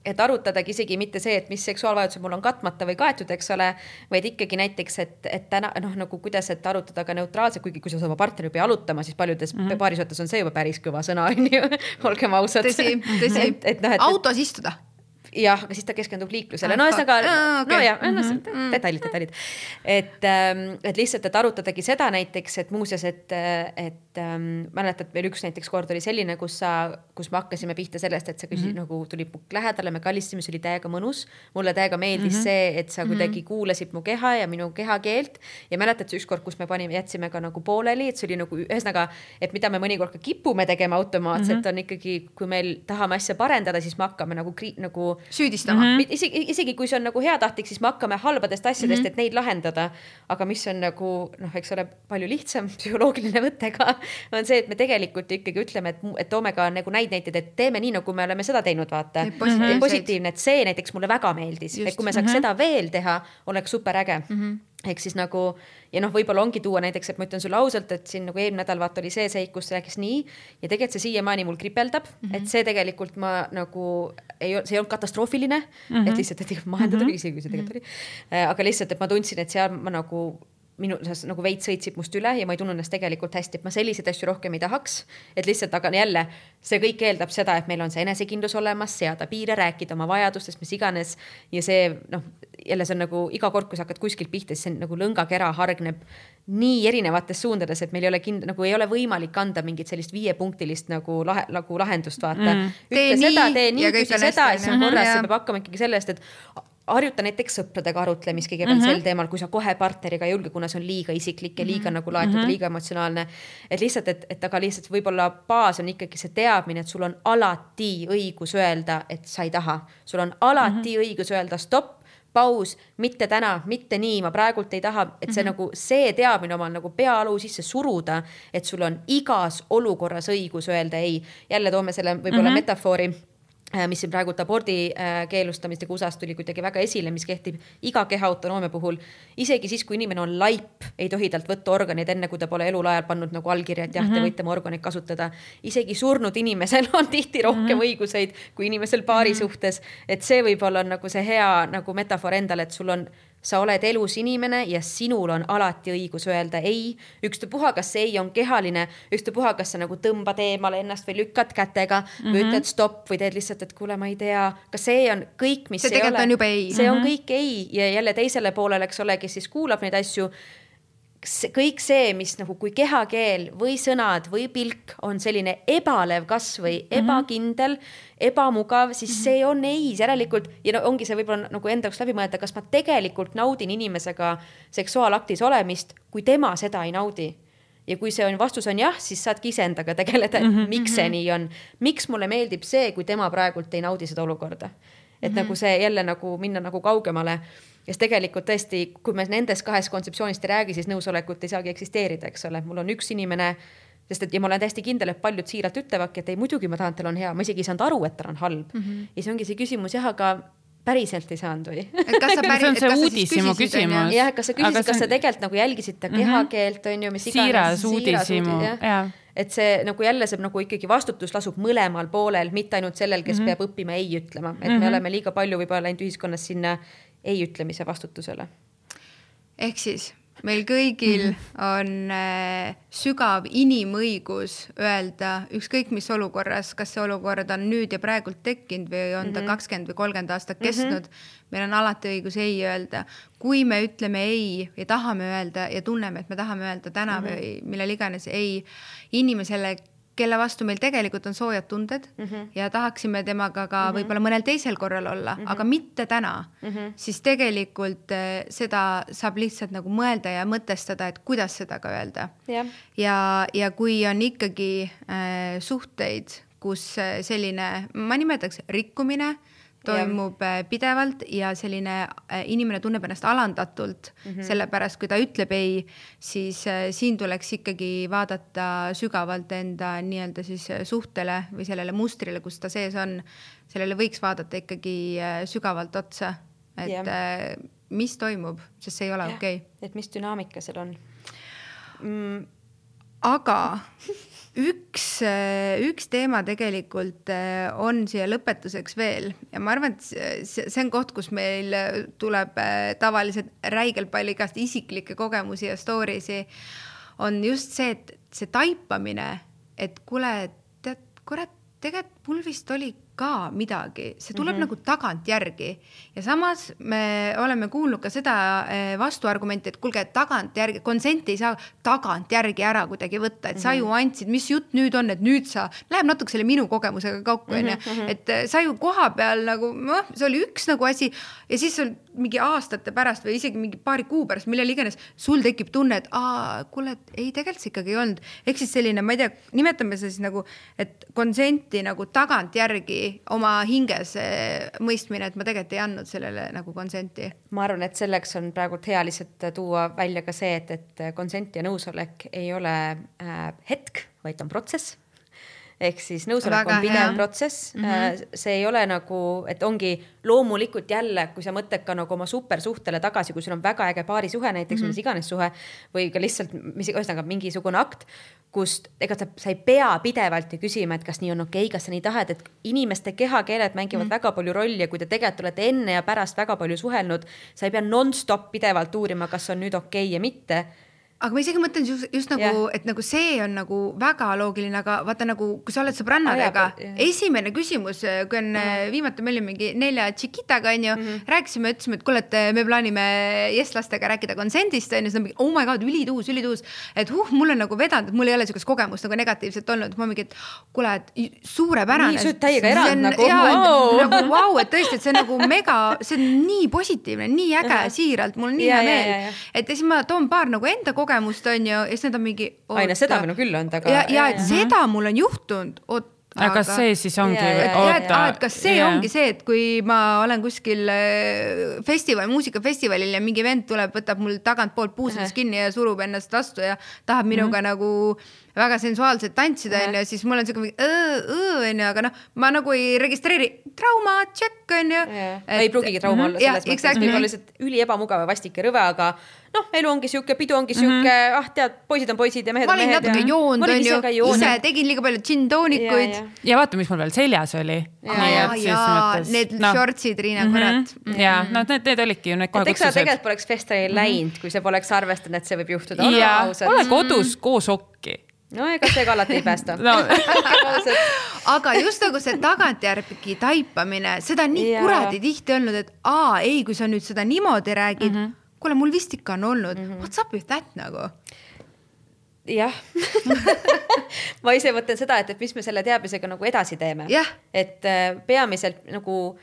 et arutadagi isegi mitte see, et mis seksuaalvajadused mul on katmata või kaetud, eks ole, vaid ikkagi näiteks, et, et täna noh, nagu kuidas, et arutada ka neutraalselt, kuigi kui sa oma partneriga ei jalutama, siis paljudes mm -hmm. paarisuhetes on see juba päris kõva sõna, onju, *laughs* olgem ausad. tõsi, tõsi, *laughs* autos istuda jah, aga siis ta keskendub liiklusele, no ühesõnaga ah, okay. no ja mm -hmm. detailid, detailid. et, ähm, et lihtsalt, et arutadagi seda näiteks, et muuseas, et, et ähm, mäletad veel üks näiteks kord oli selline, kus sa, kus me hakkasime pihta sellest, et sa küsid mm -hmm. nagu tulid mu lähedale, me kallistasime, see oli täiega mõnus. mulle täiega meeldis mm -hmm. see, et sa kuidagi mm -hmm. kuulasid mu keha ja minu kehakeelt ja mäletad ükskord, kus me panime, jätsime ka nagu pooleli, et see oli nagu ühesõnaga, et mida me mõnikord ka kipume tegema automaatselt mm, -hmm. on ikkagi, kui meil tahame asja parendada, siis me hakkame nagu, nagu süüdistama mm. -hmm. isegi, isegi kui see on nagu heatahtlik, siis me hakkame halbadest asjadest mm, -hmm. et neid lahendada. aga mis on nagu noh, eks ole, palju lihtsam *laughs* psühholoogiline võte ka *laughs* on see, et me tegelikult ikkagi ütleme, et, et toome ka nagu neid näiteid, et teeme nii, nagu me oleme seda teinud, vaata. positiivne, et see näiteks mulle väga meeldis, et kui me saaks mm -hmm. seda veel teha, oleks super äge mm. -hmm ehk siis nagu ja noh, võib-olla ongi tuua näiteks, et ma ütlen sulle ausalt, et siin nagu eelmine nädal vaata oli see seik, kus rääkis nii ja tegelikult see siiamaani mul kripeldab mm, -hmm. et see tegelikult ma nagu ei, see ei olnud katastroofiline mm, -hmm. et lihtsalt, et mahendada mm -hmm. isegi kui see tegelikult -hmm. oli. aga lihtsalt, et ma tundsin, et seal ma nagu minu nagu veits sõitsib must üle ja ma ei tundnud ennast tegelikult hästi, et ma selliseid asju rohkem ei tahaks. et lihtsalt, aga jälle see kõik eeldab seda, et meil on see enesekindlus olemas, seada piire, rääkida oma vajadustest, mis iganes. ja see noh, jälle see on nagu iga kord, kui sa hakkad kuskilt pihta, siis see nagu lõngakera hargneb nii erinevates suundades, et meil ei ole kind-, nagu ei ole võimalik anda mingit sellist viiepunktilist nagu lahe, nagu lahendust, vaata mm.. ütle tee seda, tee nii, küsi seda ja siis on korras, see peab hakkama ikkagi sellest, et harjuta näiteks sõpradega arutlemist kõigepealt mm -hmm. sel teemal, kui sa kohe partneriga ei julge, kuna see on liiga isiklik ja liiga mm -hmm. nagu laetud mm, -hmm. liiga emotsionaalne. et lihtsalt, et, et aga lihtsalt võib-olla baas on ikkagi see teadmine, et sul on alati õigus öelda, et sa ei taha. sul on alati mm -hmm. õigus öelda stopp, paus, mitte täna, mitte nii, ma praegult ei taha, et see mm -hmm. nagu see teadmine omal nagu peaalu sisse suruda, et sul on igas olukorras õigus öelda ei. jälle toome selle võib-olla mm -hmm. metafoori mis siin praegult abordi äh, keelustamistega USA-s tuli kuidagi väga esile, mis kehtib iga keha autonoomia puhul. isegi siis, kui inimene on laip, ei tohi talt võtta organeid, enne kui ta pole elul ajal pannud nagu allkirja, et jah te mhm. võite oma organeid kasutada. isegi surnud inimesel *laughs* on tihti rohkem mm -hmm. õiguseid kui inimesel paari mm -hmm. suhtes. et see võib-olla on nagu see hea nagu metafoor endale, et sul on sa oled elus inimene ja sinul on alati õigus öelda ei, ükstapuha, kas see ei on kehaline, ükstapuha, kas sa nagu tõmbad eemale ennast või lükkad kätega mm -hmm. või mhm. ütled stopp või teed lihtsalt, et kuule, ma ei tea, kas see on kõik, mis see tegelikult ole, on juba ei. see mm -hmm. on mhm. kõik ei ja jälle teisele poolele, eks ole, kes siis kuulab neid asju kõik see, mis nagu, kui kehakeel või sõnad või pilk on selline ebalev kasvõi mm -hmm. ebakindel, ebamugav, siis mm -hmm. see on ei, järelikult ja no ongi see võib-olla nagu enda jaoks läbi mõelda, kas ma tegelikult naudin inimesega seksuaalaktis olemist, kui tema seda ei naudi ja kui see on, vastus on jah, siis saadki iseendaga tegeleda, et mm -hmm. miks see mhm. nii on. miks mulle meeldib see, kui tema praegult ei naudi seda olukorda. et mm -hmm. nagu see jälle nagu minna nagu kaugemale kes tegelikult tõesti, kui me nendest kahest kontseptsioonist ei räägi, siis nõusolekut ei saagi eksisteerida, eks ole, mul on üks inimene sest et ja ma olen täiesti kindel, et paljud siiralt ütlevadki, et ei, muidugi ma tahan, et tal on hea, ma isegi ei saanud aru, et tal on halb mm. -hmm. ja siis ongi see küsimus jah, aga päriselt ei saanud või? kas sa päris, see on see uudishimu küsimus. jah, kas sa küsisid, kas sa tegelikult nagu jälgisid ta -hmm. kehakeelt on ju, mis iganes. siiras uudishimu, jah et see nagu jälle see nagu ikkagi vastutus lasub mõlemal poolel, mitte ainult sellel, kes mm -hmm. peab õppima ei ütlema, et mm -hmm. me oleme liiga palju võib-olla läinud ühiskonnas sinna ei ütlemise vastutusele. ehk siis meil kõigil mhm. on äh, sügav inimõigus öelda ükskõik mis olukorras, kas see olukord on nüüd ja praegult tekkinud või on ta mhm. kakskümmend või kolmkümmend aastat mhm. kestnud mm. -hmm. meil on alati õigus ei öelda. kui me ütleme ei ja tahame öelda ja tunneme, et me tahame öelda täna mm -hmm. või millal iganes ei inimesele kelle vastu meil tegelikult on soojad tunded mm -hmm. ja tahaksime temaga ka mm -hmm. võib-olla mõnel teisel korral olla mm, -hmm. aga mitte täna mm, -hmm. siis tegelikult äh, seda saab lihtsalt nagu mõelda ja mõtestada, et kuidas seda ka öelda yeah.. ja, ja kui on ikkagi äh, suhteid, kus äh, selline, ma nimetaks rikkumine äh, toimub ja. Äh, pidevalt ja selline äh, inimene tunneb ennast alandatult mm, -hmm. sellepärast kui ta ütleb ei, siis äh, siin tuleks ikkagi vaadata sügavalt enda nii-öelda siis suhtele või sellele mustrile, kus ta sees on. sellele võiks vaadata ikkagi sügavalt otsa, et ja. mis toimub, sest see ei ole okei okay.. et mis dünaamika seal on mm.? aga *laughs* üks, üks teema tegelikult eh, on siia lõpetuseks veel ja ma arvan, et see, on koht, kus meil tuleb eh, tavaliselt räigelt palju igast isiklikke kogemusi ja story si. on just see, et see taipamine, et kuule, tead, kurat, tegelikult mul vist oli ka midagi, see tuleb mm -hmm. nagu tagantjärgi ja samas me oleme kuulnud ka seda eh, vastuargumenti, et kuulge, tagantjärgi, konsenti ei saa tagantjärgi ära kuidagi võtta, et mm -hmm. sa ju mhm. andsid, mis jutt nüüd on, et nüüd sa, läheb natuke selle minu kogemusega kokku, onju, mhm, mhm. et eh, sa ju koha peal nagu noh, see oli üks nagu asi ja siis sul mingi aastate pärast või isegi mingi paari kuu pärast, millal iganes, sul tekib tunne, et aa, kuule, et ei, tegelikult see ikkagi ei olnud. ehk siis selline, ma ei tea, nimetame seda siis nagu, et konsenti nagu tagantjärgi oma hinges mõistmine, et ma tegelikult ei andnud sellele nagu konsenti. ma arvan, et selleks on praegult hea lihtsalt tuua välja ka see, et, et konsent ja nõusolek ei ole äh, hetk, vaid on protsess ehk siis nõusolek on pidev protsess mm, -hmm. see ei ole nagu, et ongi loomulikult jälle, kui sa mõtled ka nagu oma supersuhtele tagasi, kui sul on väga äge paarisuhe näiteks mm -hmm. mis iganes suhe või ka lihtsalt mis ühesõnaga mingisugune akt, kust ega sa, sa ei pea pidevalt ju küsima, et kas nii on okei okay,, kas sa nii tahad, et inimeste kehakeeled mängivad mm -hmm. väga palju rolli ja kui te tegelikult olete enne ja pärast väga palju suhelnud, sa ei pea nonstop pidevalt uurima, kas on nüüd okei okay ja mitte aga ma isegi mõtlen just, just nagu yeah., et nagu see on nagu väga loogiline, aga vaata nagu, kui sa oled sõbrannadega ah,, yeah. esimene küsimus, kui on mm -hmm. viimati me olime mingi nelja tšikitaga onju mm, -hmm. rääkisime, ütlesime, et kuule, et me plaanime jesslastega rääkida konsendist onju, siis nad mingi oh my god, ülituus, ülituus. et huh, mul on nagu vedanud, et mul ei ole siukest kogemust nagu negatiivset olnud, ma mingi, et kuule, et suurepärane. nii, sa oled täiega erand nagu wow.. nagu vau wow,, et tõesti, et see on nagu mega, see on nii positiivne, nii äge siiralt, mul on nii hea meel. et siis ma toon paar nagu enda kogemust kogemust, on ju, ja siis nad on mingi. aina seda minu küll olnud, aga. ja, ja et seda mul on juhtunud, oot aga kas see siis ongi? et, et kas see yeah. ongi see, et kui ma olen kuskil äh, festival, muusikafestivalil ja mingi vend tuleb, võtab mul tagantpoolt puusadest kinni ja surub ennast vastu ja tahab minuga mm -hmm. nagu väga sensuaalselt tantsida, onju, siis mul on siuke mingi onju, aga noh, ma nagu ei registreeri trauma, tšekk onju. ei pruugigi trauma olla selles mõttes exactly., võib olla lihtsalt üliebamugav ja vastik ja rõve, aga noh, elu ongi sihuke, pidu ongi sihuke mm, -hmm. ah tead, poisid on poisid ja mehed on mehed. ma olin natuke joond onju, ise tegin liiga palju džinn-toonikuid. Ja, vaata, mis mul veel seljas oli. Need no. shortsid, Riina mm, -hmm. kurat. ja noh, need, need olidki ju need kohe kutsused. tegelikult poleks festivali läinud, kui sa poleks arvestanud, et see võib juhtuda. ja, ole kodus koos okki no ega see ka alati ei päästa no. *laughs* aga just nagu see tagantjärgi taipamine, seda on nii ja. kuradi tihti olnud, et aa ei, kui sa nüüd seda niimoodi räägid mm, -hmm. kuule, mul vist ikka on olnud mm, -hmm. what's up with that nagu jah *laughs* ma ise mõtlen seda, et, et mis me selle teadmisega nagu edasi teeme yeah.. et äh, peamiselt nagu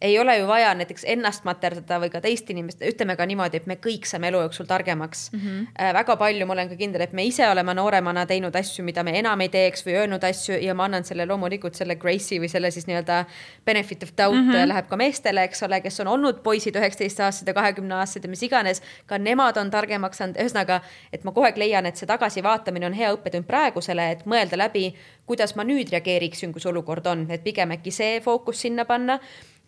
ei ole ju vaja näiteks ennast materdada või ka teist inimest, ütleme ka niimoodi, et me kõik saame elu jooksul targemaks mm. -hmm. Väga palju, ma olen ka kindel, et me ise oleme nooremana teinud asju, mida me enam ei teeks või öelnud asju ja ma annan selle loomulikult selle grace'i või selle siis nii-öelda benefit of doubt mm -hmm. läheb ka meestele, eks ole, kes on olnud poisid üheksateistaastased ja kahekümne aastased ja mis iganes. ka nemad on targemaks saanud, ühesõnaga, et ma kogu aeg leian, et see tagasivaatamine on hea õppetund praegusele, et mõelda läbi, kuidas ma nüüd reageeriksin, kui see olukord on, et pigem äkki see fookus sinna panna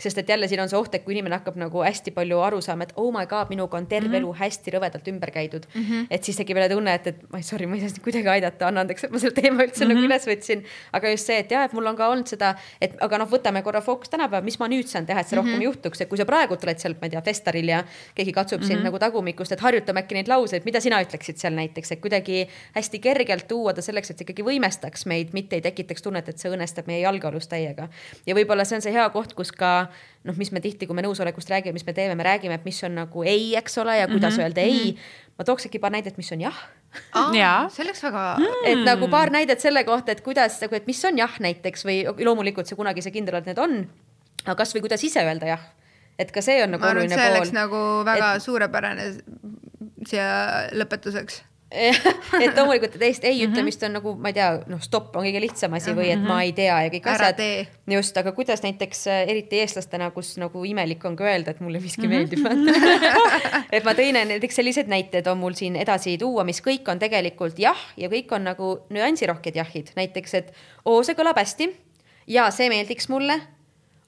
sest et jälle siin on see oht, et kui inimene hakkab nagu hästi palju aru saama, et oh my god, minuga on terve mm -hmm. elu hästi rõvedalt ümber käidud mm. -hmm. et siis tekib jälle tunne, et, et ma ei, sorry, ma ei saa sind kuidagi aidata, anna andeks, et ma selle teema üldse mm -hmm. nagu üles võtsin. aga just see, et jah, et mul on ka olnud seda, et aga noh, võtame korra fookus tänapäeval, mis ma nüüd saan teha, et see mm -hmm. rohkem juhtuks, et kui sa praegult oled seal, ma ei tea, festaril ja keegi katsub mm -hmm. sind mhm. nagu tagumikust, et harjutame äkki neid lauseid, mida sina ütleksid seal näiteks, et kuidagi hästi kergelt tuua ta selleks, et see ikkagi võimestaks meid, mitte ei tekitaks tunnet, et see õõnestab meie jalgealust täiega. ja võib-olla see on see hea koht, kus ka noh, mis me tihti, kui me nõusolekust räägime, mis me teeme, me räägime, et mis on nagu ei, eks ole, ja kuidas mm -hmm. öelda ei. Mhm. ma tooks äkki paar näidet, mis on jah ah,. *laughs* see oleks väga mm.. et nagu paar näidet selle kohta, et kuidas nagu, et mis on jah näiteks või loomulikult see kunagi see kindel, et need on. aga kasvõi kuidas ise öelda jah et ka see on nagu oluline pool. see oleks nagu väga et... suurepärane siia lõpetuseks *laughs* et loomulikult teist ei mhm. ütlemist on nagu, ma ei tea, noh, stopp on kõige lihtsam asi või et ma mhm. ei tea ja kõik Ära asjad. just, aga kuidas näiteks äh, eriti eestlastena, kus nagu imelik on ka öelda, et mulle miski -hmm. meeldib *laughs* et ma tõin näiteks sellised näited on mul siin edasi tuua, mis kõik on tegelikult jah, ja kõik on nagu nüansirohked jahid, näiteks, et oo, see kõlab hästi ja see meeldiks mulle.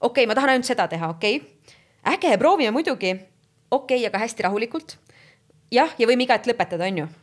okei okay,, ma tahan ainult seda teha, okei okay., äge, proovime muidugi. okei okay,, aga hästi rahulikult. jah, ja võime igat lõpetada, on ju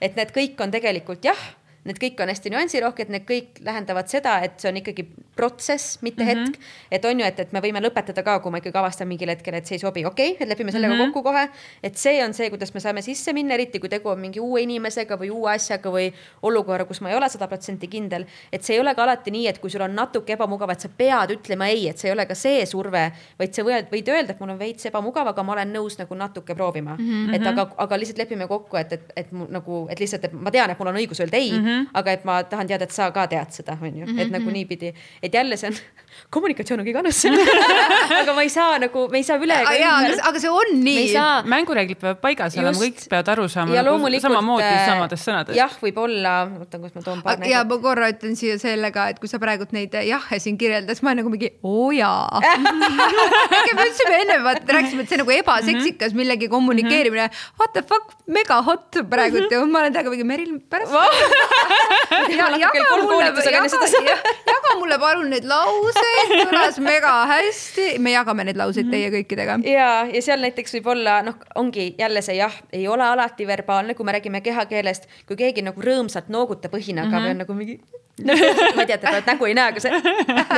et need kõik on tegelikult jah need kõik on hästi nüansirohked, need kõik tähendavad seda, et see on ikkagi protsess, mitte mm -hmm. hetk. et on ju, et, et me võime lõpetada ka, kui ma ikkagi avastan mingil hetkel, et see ei sobi, okei okay,, et lepime sellega mm -hmm. kokku kohe. et see on see, kuidas me saame sisse minna, eriti kui tegu on mingi uue inimesega või uue asjaga või olukorra, kus ma ei ole sada protsenti kindel. et see ei ole ka alati nii, et kui sul on natuke ebamugav, et sa pead ütlema ei, et see ei ole ka see surve, vaid sa võid, võid öelda, et mul on veits ebamugav, aga ma olen nõus nagu natuke proovima mm. -hmm. et aga, aga lihtsalt lepime kokku, et, et, et nagu, et lihtsalt, et ma tean, et mul on õigus öelda ei mm, -hmm. Aga et ma tahan teada, et sa ka tead seda, on ju, et mm -hmm. nagu mhm. niipidi, et jälle see on *laughs* kommunikatsioon on kõige alus *laughs* aga ma ei saa nagu, me ei saa üle ega ümber. aga see on nii. mängureeglid peavad paigas olema, kõik peavad aru saama nagu samamoodi äh, samadest sõnadest. jah, võib-olla, oota, kus ma toon paar näidet. ja ma korra ütlen siia selle ka, et kui sa praegult neid jahhe siin kirjeldas, ma nagu mingi oo jaa *laughs* me ütlesime enne, vaata, rääkisime, et see nagu ebaseksikas mhm. millegi kommunikeerimine. What the fuck, mega hot praegult ja ma olen temaga mingi Meril pärast *laughs* jaga mulle, jaga, *laughs* jaga mulle palun neid lauseid, kõlas mega hästi, me jagame neid lauseid teie kõikidega. ja, ja seal näiteks võib-olla noh, ongi jälle see jah, ei ole alati verbaalne, kui me räägime kehakeelest, kui keegi nagu rõõmsalt noogutab õhinaga mm -hmm. või on nagu mingi *laughs* ma ei tea, teda nägu ei näe, aga see,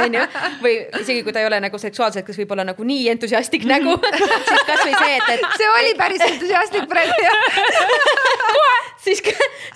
onju, või isegi kui ta ei ole nagu seksuaalselt, kas võib olla nagu nii entusiastlik nägu, siis kasvõi see, et, et. see oli päris entusiastlik praegu jah siis,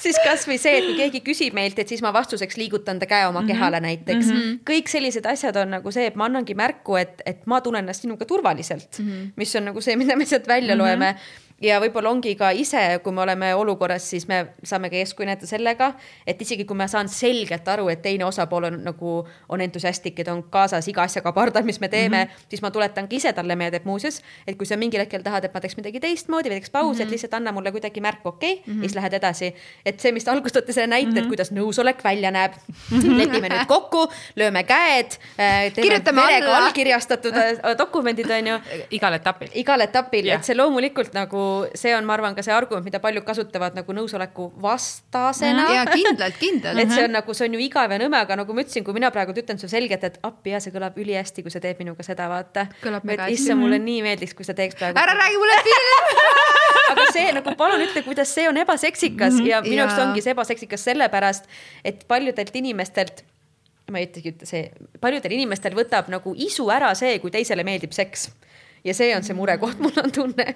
siis kasvõi see, et kui keegi küsib meilt, et siis ma vastuseks liigutan ta käe oma mm -hmm. kehale näiteks mm. -hmm. kõik sellised asjad on nagu see, et ma annangi märku, et, et ma tunnen ennast sinuga turvaliselt mm, -hmm. mis on nagu see, mida me sealt välja mm -hmm. loeme ja võib-olla ongi ka ise, kui me oleme olukorras, siis me saame ka eeskuju näidata sellega, et isegi kui ma saan selgelt aru, et teine osapool on nagu, on entusiastlik ja ta on kaasas iga asjaga pardal, mis me teeme mm, -hmm. siis ma tuletan ka ise talle meelde, et muuseas, et kui sa mingil hetkel tahad, et ma teeks midagi teistmoodi või teeks pausi mm, -hmm. et mhm. lihtsalt anna mulle kuidagi märku, okei okay, mm, -hmm. siis lähed edasi. et see, mis te alguses tõite selle näite mm, -hmm. et mhm. kuidas nõusolek välja näeb -hmm. lepime nüüd kokku, lööme käed äh,, teeme verega allkirjastatud äh, dokumendid, on ju. igal etapil. igal etapil yeah., et see loomulikult nagu see on, ma arvan, ka see argument, mida paljud kasutavad nagu nõusoleku vastasena. ja kindlalt, kindlalt. et see on nagu, see on ju igav ja nõme, aga nagu ma ütlesin, kui mina praegu ütlen sulle selgelt, et appi ja see kõlab ülihästi, kui sa teed minuga seda, vaata. et issand, mulle nii meeldiks, kui sa teeks praegu. ära räägi mulle filmi *laughs* aga see nagu palun ütle, kuidas see on ebaseksikas mm -hmm. ja minu jaoks ongi see ebaseksikas sellepärast, et paljudelt inimestelt ma ei ütlegi, see, paljudel inimestel võtab nagu isu ära see, kui teisele meeldib seks ja see on see murekoht, mul on tunne,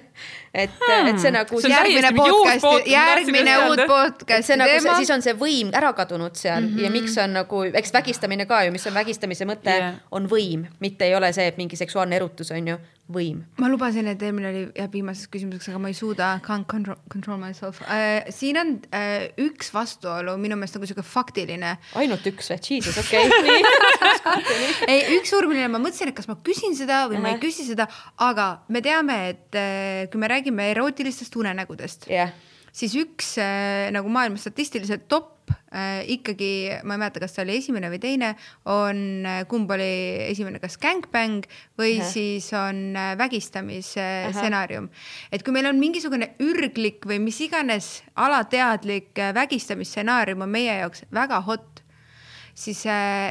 et hmm., et see nagu. See järgmine podcast, järgmine uut podcast'i teema nagu,. siis on see võim ära kadunud seal mm -hmm. ja miks on nagu, eks vägistamine ka ju, mis on vägistamise mõte yeah., on võim, mitte ei ole see, et mingi seksuaalne erutus on ju, võim. ma lubasin, et eelmine oli jääb viimaseks küsimuseks, aga ma ei suuda, can't control, control myself äh,. siin on äh, üks vastuolu minu meelest nagu sihuke faktiline. ainult üks või, jesus, okei *laughs* okay. ei, üks suur, millele ma mõtlesin, et kas ma küsin seda või uh -huh. ma ei küsi seda, aga me teame, et äh, kui me räägime erootilistest unenägudest yeah., siis üks äh, nagu maailma statistiliselt top äh, ikkagi, ma ei mäleta, kas ta oli esimene või teine, on, äh, kumb oli esimene, kas Gangbang või Aha. siis on äh, vägistamisstsenaarium. et kui meil on mingisugune ürglik või mis iganes alateadlik vägistamisstsenaarium on meie jaoks väga hot siis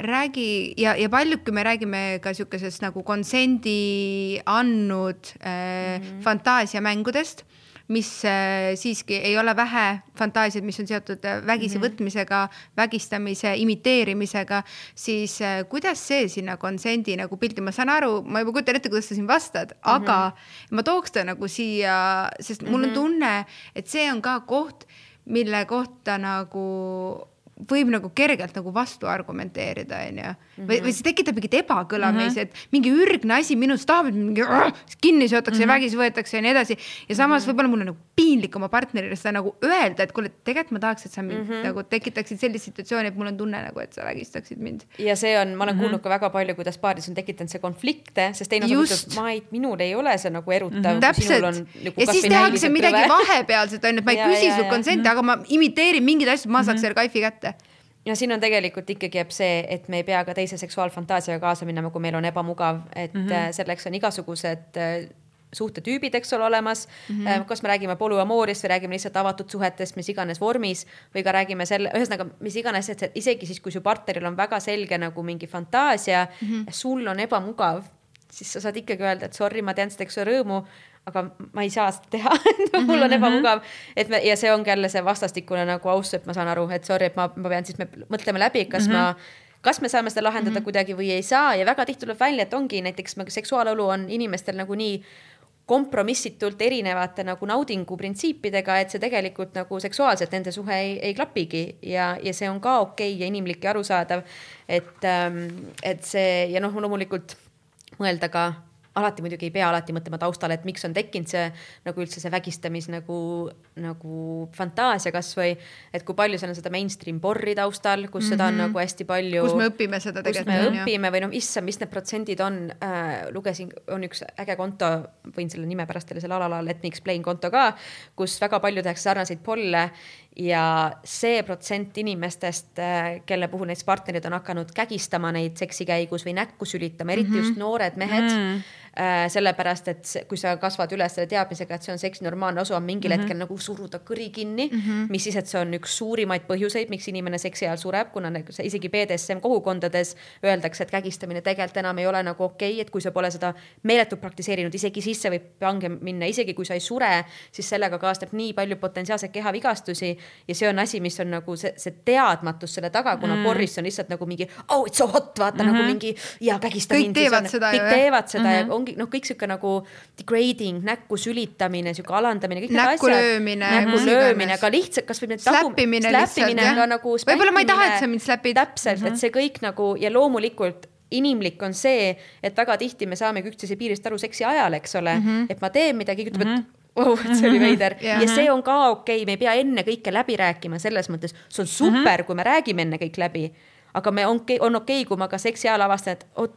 räägi ja, ja paljud, kui me räägime ka sihukesest nagu konsendi andnud mm -hmm. fantaasiamängudest mis äh, siiski ei ole vähe fantaasiaid, mis on seotud äh, vägisi mm -hmm. võtmisega, vägistamise imiteerimisega, siis äh, kuidas see sinna konsendi nagu pildi, ma saan aru, ma juba kujutan ette, kuidas sa siin vastad mm, -hmm. aga ma tooks ta nagu siia, sest mul on mhm. tunne, et see on ka koht, mille kohta nagu võib nagu kergelt nagu vastu argumenteerida, onju. või, või see tekitab mingit ebakõla mm -hmm. meis, et mingi ürgne asi minust tahab, et mingi kinni seotakse mm -hmm. ja mhm. vägisi võetakse ja nii edasi. ja samas mm -hmm. võib-olla mul on nagu piinlik oma partnerile seda nagu öelda, et kuule, tegelikult ma tahaks, et sa mind mm -hmm. nagu tekitaksid sellist situatsiooni, et mul on tunne nagu, et sa vägistaksid mind. ja see on, ma olen mm -hmm. kuulnud ka väga palju, kuidas paaris on tekitanud see konflikte, sest teine osapool ütleb, ma ei, minul ei ole see nagu erutav mm. -hmm. täpselt, nagu ja siis tehakse midagi vahepealset on ju, et ma ei *laughs* ja, küsi su konsenti, aga ma imiteerin mingeid asju, ma saaks -hmm. selle kaifi kätte ja siin on tegelikult ikkagi jääb see, et me ei pea ka teise seksuaalfantaasiaga kaasa minema, kui meil on ebamugav, et mm -hmm. selleks on igasugused äh, suhtetüübid, eks ole, olemas mm. -hmm. kas me räägime polüamooriast või räägime lihtsalt avatud suhetest, mis iganes vormis või ka räägime selle, ühesõnaga mis iganes, et isegi siis, kui su partneril on väga selge nagu mingi fantaasia mm, -hmm. sul on ebamugav, siis sa saad ikkagi öelda, et sorry, ma tean, see teeks sulle rõõmu, aga ma ei saa seda teha *laughs* mul on mhm, ebamugav, mhm. et me ja see ongi jälle see vastastikune nagu austus, et ma saan aru, et sorry, et ma, ma pean siis, me mõtleme läbi, kas mm -hmm. ma kas me saame seda lahendada mm -hmm. kuidagi või ei saa ja väga tihti tuleb välja, et ongi näiteks seksuaalelu on inimestel nagu nii kompromissitult erinevate nagu naudingu printsiipidega, et see tegelikult nagu seksuaalselt nende suhe ei, ei klapigi ja, ja see on ka okei okay ja inimlik ja arusaadav. et, ähm, et see ja noh, loomulikult mõelda ka alati muidugi ei pea alati mõtlema taustale, et miks on tekkinud see nagu üldse see vägistamis nagu, nagu fantaasia kasvõi. et kui palju seal on seda mainstream porri taustal, kus mm -hmm. seda on mhm. nagu hästi palju. kus me õpime seda tegelikult. kus me õpime või noh, issand, mis need protsendid on äh,. lugesin, on üks äge konto, võin selle nime pärast teile selle alala Let me explain konto ka, kus väga palju tehakse sarnaseid polle ja see protsent inimestest, äh, kelle puhul näiteks partnerid on hakanud kägistama neid seksi käigus või näkku sülitama, eriti mm -hmm. just noored mehed mm. -hmm sellepärast et kui sa kasvad üles selle teadmisega, et see on seksi normaalne osa, on mingil mm -hmm. hetkel nagu suruda kõri kinni mm, -hmm. mis siis, et see on üks suurimaid põhjuseid, miks inimene seksi ajal sureb, kuna isegi BDSM kogukondades öeldakse, et kägistamine tegelikult enam ei ole nagu okei okay,, et kui sa pole seda meeletult praktiseerinud, isegi sisse võib pange minna, isegi kui sa ei sure, siis sellega kaasneb nii palju potentsiaalseid kehavigastusi ja see on asi, mis on nagu see, see teadmatus selle taga, kuna mm -hmm. porris on lihtsalt nagu mingi oh it's so hot, vaata mm -hmm. nagu mhm. mingi ja kägista mind. kõik teevad seda ju. kõik teevad seda mm -hmm. ja ongi ongi noh, kõik sihuke nagu degrading, näkku sülitamine, sihuke alandamine, kõik need asjad. löömine. näkku löömine, ka lihtsalt kasvõi need släppimine lihtsalt jah. Nagu võib-olla ma ei taha, et sa mind släpid. täpselt mm, -hmm. et see kõik nagu ja loomulikult inimlik on see, et väga tihti me saamegi üksteise piirist aru seksi ajal, eks ole mm, -hmm. et ma teen midagi, ütleb mm, -hmm. et wow, et see oli veider ja, ja see on ka okei okay., me ei pea enne kõike läbi rääkima, selles mõttes see on super mm, -hmm. kui me räägime enne kõik läbi. aga me on, on okei okay,, kui ma ka seksi ajal avastan, et oot,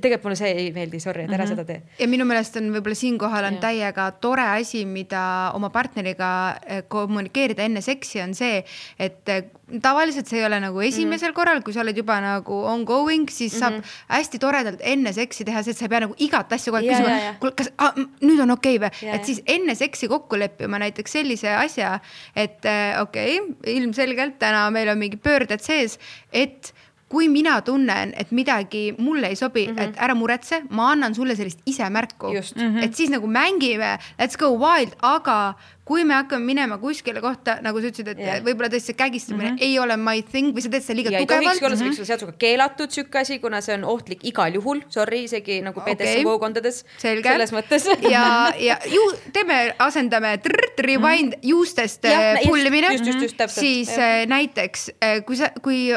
tegelikult mulle see ei meeldi, sorry, et ära mm -hmm. seda tee. ja minu meelest on võib-olla siinkohal on ja. täiega tore asi, mida oma partneriga eh, kommunikeerida enne seksi, on see, et eh, tavaliselt see ei ole nagu esimesel mm -hmm. korral, kui sa oled juba nagu ongoing, siis mm -hmm. saab mhm. hästi toredalt enne seksi teha see, et sa ei pea nagu igat asja kogu aeg küsima, kuule, kas ah, nüüd on okei okay või, et siis enne seksi kokku leppima näiteks sellise asja, et eh, okei okay,, ilmselgelt täna meil on mingid pöörded sees, et kui mina tunnen, et midagi mulle ei sobi mm, -hmm. et ära muretse, ma annan sulle sellist ise märku, mm -hmm. et siis nagu mängime, let's go wild, aga kui me hakkame minema kuskile kohta, nagu sa ütlesid, et yeah. võib-olla tõesti see kägistamine mm -hmm. ei ole my thing või sa teed seda liiga ja tugevalt. see võiks olla seadusega keelatud sihuke asi, kuna see on ohtlik igal juhul, sorry, isegi nagu BDS okay. kogukondades. selles mõttes *laughs* ja, ja ju teeme, asendame trrrt, rewind mm -hmm. juustest ja, äh, pullimine. täpselt. siis ja. Äh, näiteks äh, kui sa, kui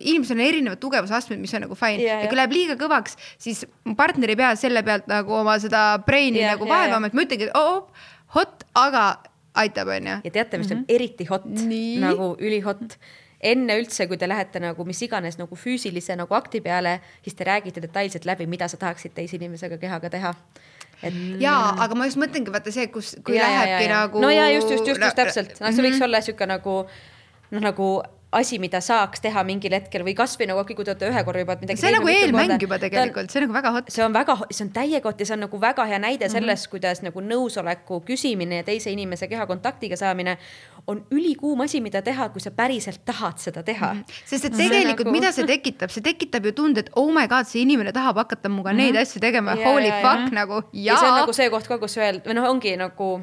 inimesel on erinevad tugevusastmed, mis on nagu fine ja, ja kui läheb liiga kõvaks, siis partner ei pea selle pealt nagu oma seda brain'i ja, nagu vaevama, et ma ütlengi, et oh, hot, aga aitab, onju. ja teate, mis mm -hmm. on mhm. eriti hot, nagu ülihot enne üldse, kui te lähete nagu mis iganes nagu füüsilise nagu akti peale, siis te räägite detailselt läbi, mida sa tahaksid teise inimesega kehaga teha. et. jaa, aga ma just mõtlengi vaata see, kus, kui ja, lähebki ja, ja. nagu. no ja just, just, just, just täpselt, noh, see võiks mm -hmm. olla sihuke nagu noh, nagu asi, mida saaks teha mingil hetkel või kasvõi nagu okei, kui te olete ühe korra juba midagi. see on nagu eelmäng juba tegelikult, see on nagu väga hot. see on väga, see on täiega hot ja see on nagu väga hea näide mm -hmm. sellest, kuidas nagu nõusoleku küsimine ja teise inimese kehakontaktiga saamine on ülikuum asi, mida teha, kui sa päriselt tahad seda teha mm. -hmm. sest et tegelikult, nagu... mida see tekitab, see tekitab ju tunde, et oh my god, see inimene tahab hakata minuga mm -hmm. neid asju tegema, holy ja, fuck ja. nagu. ja see on nagu see koht ka, kus öelda, või noh, ongi nagu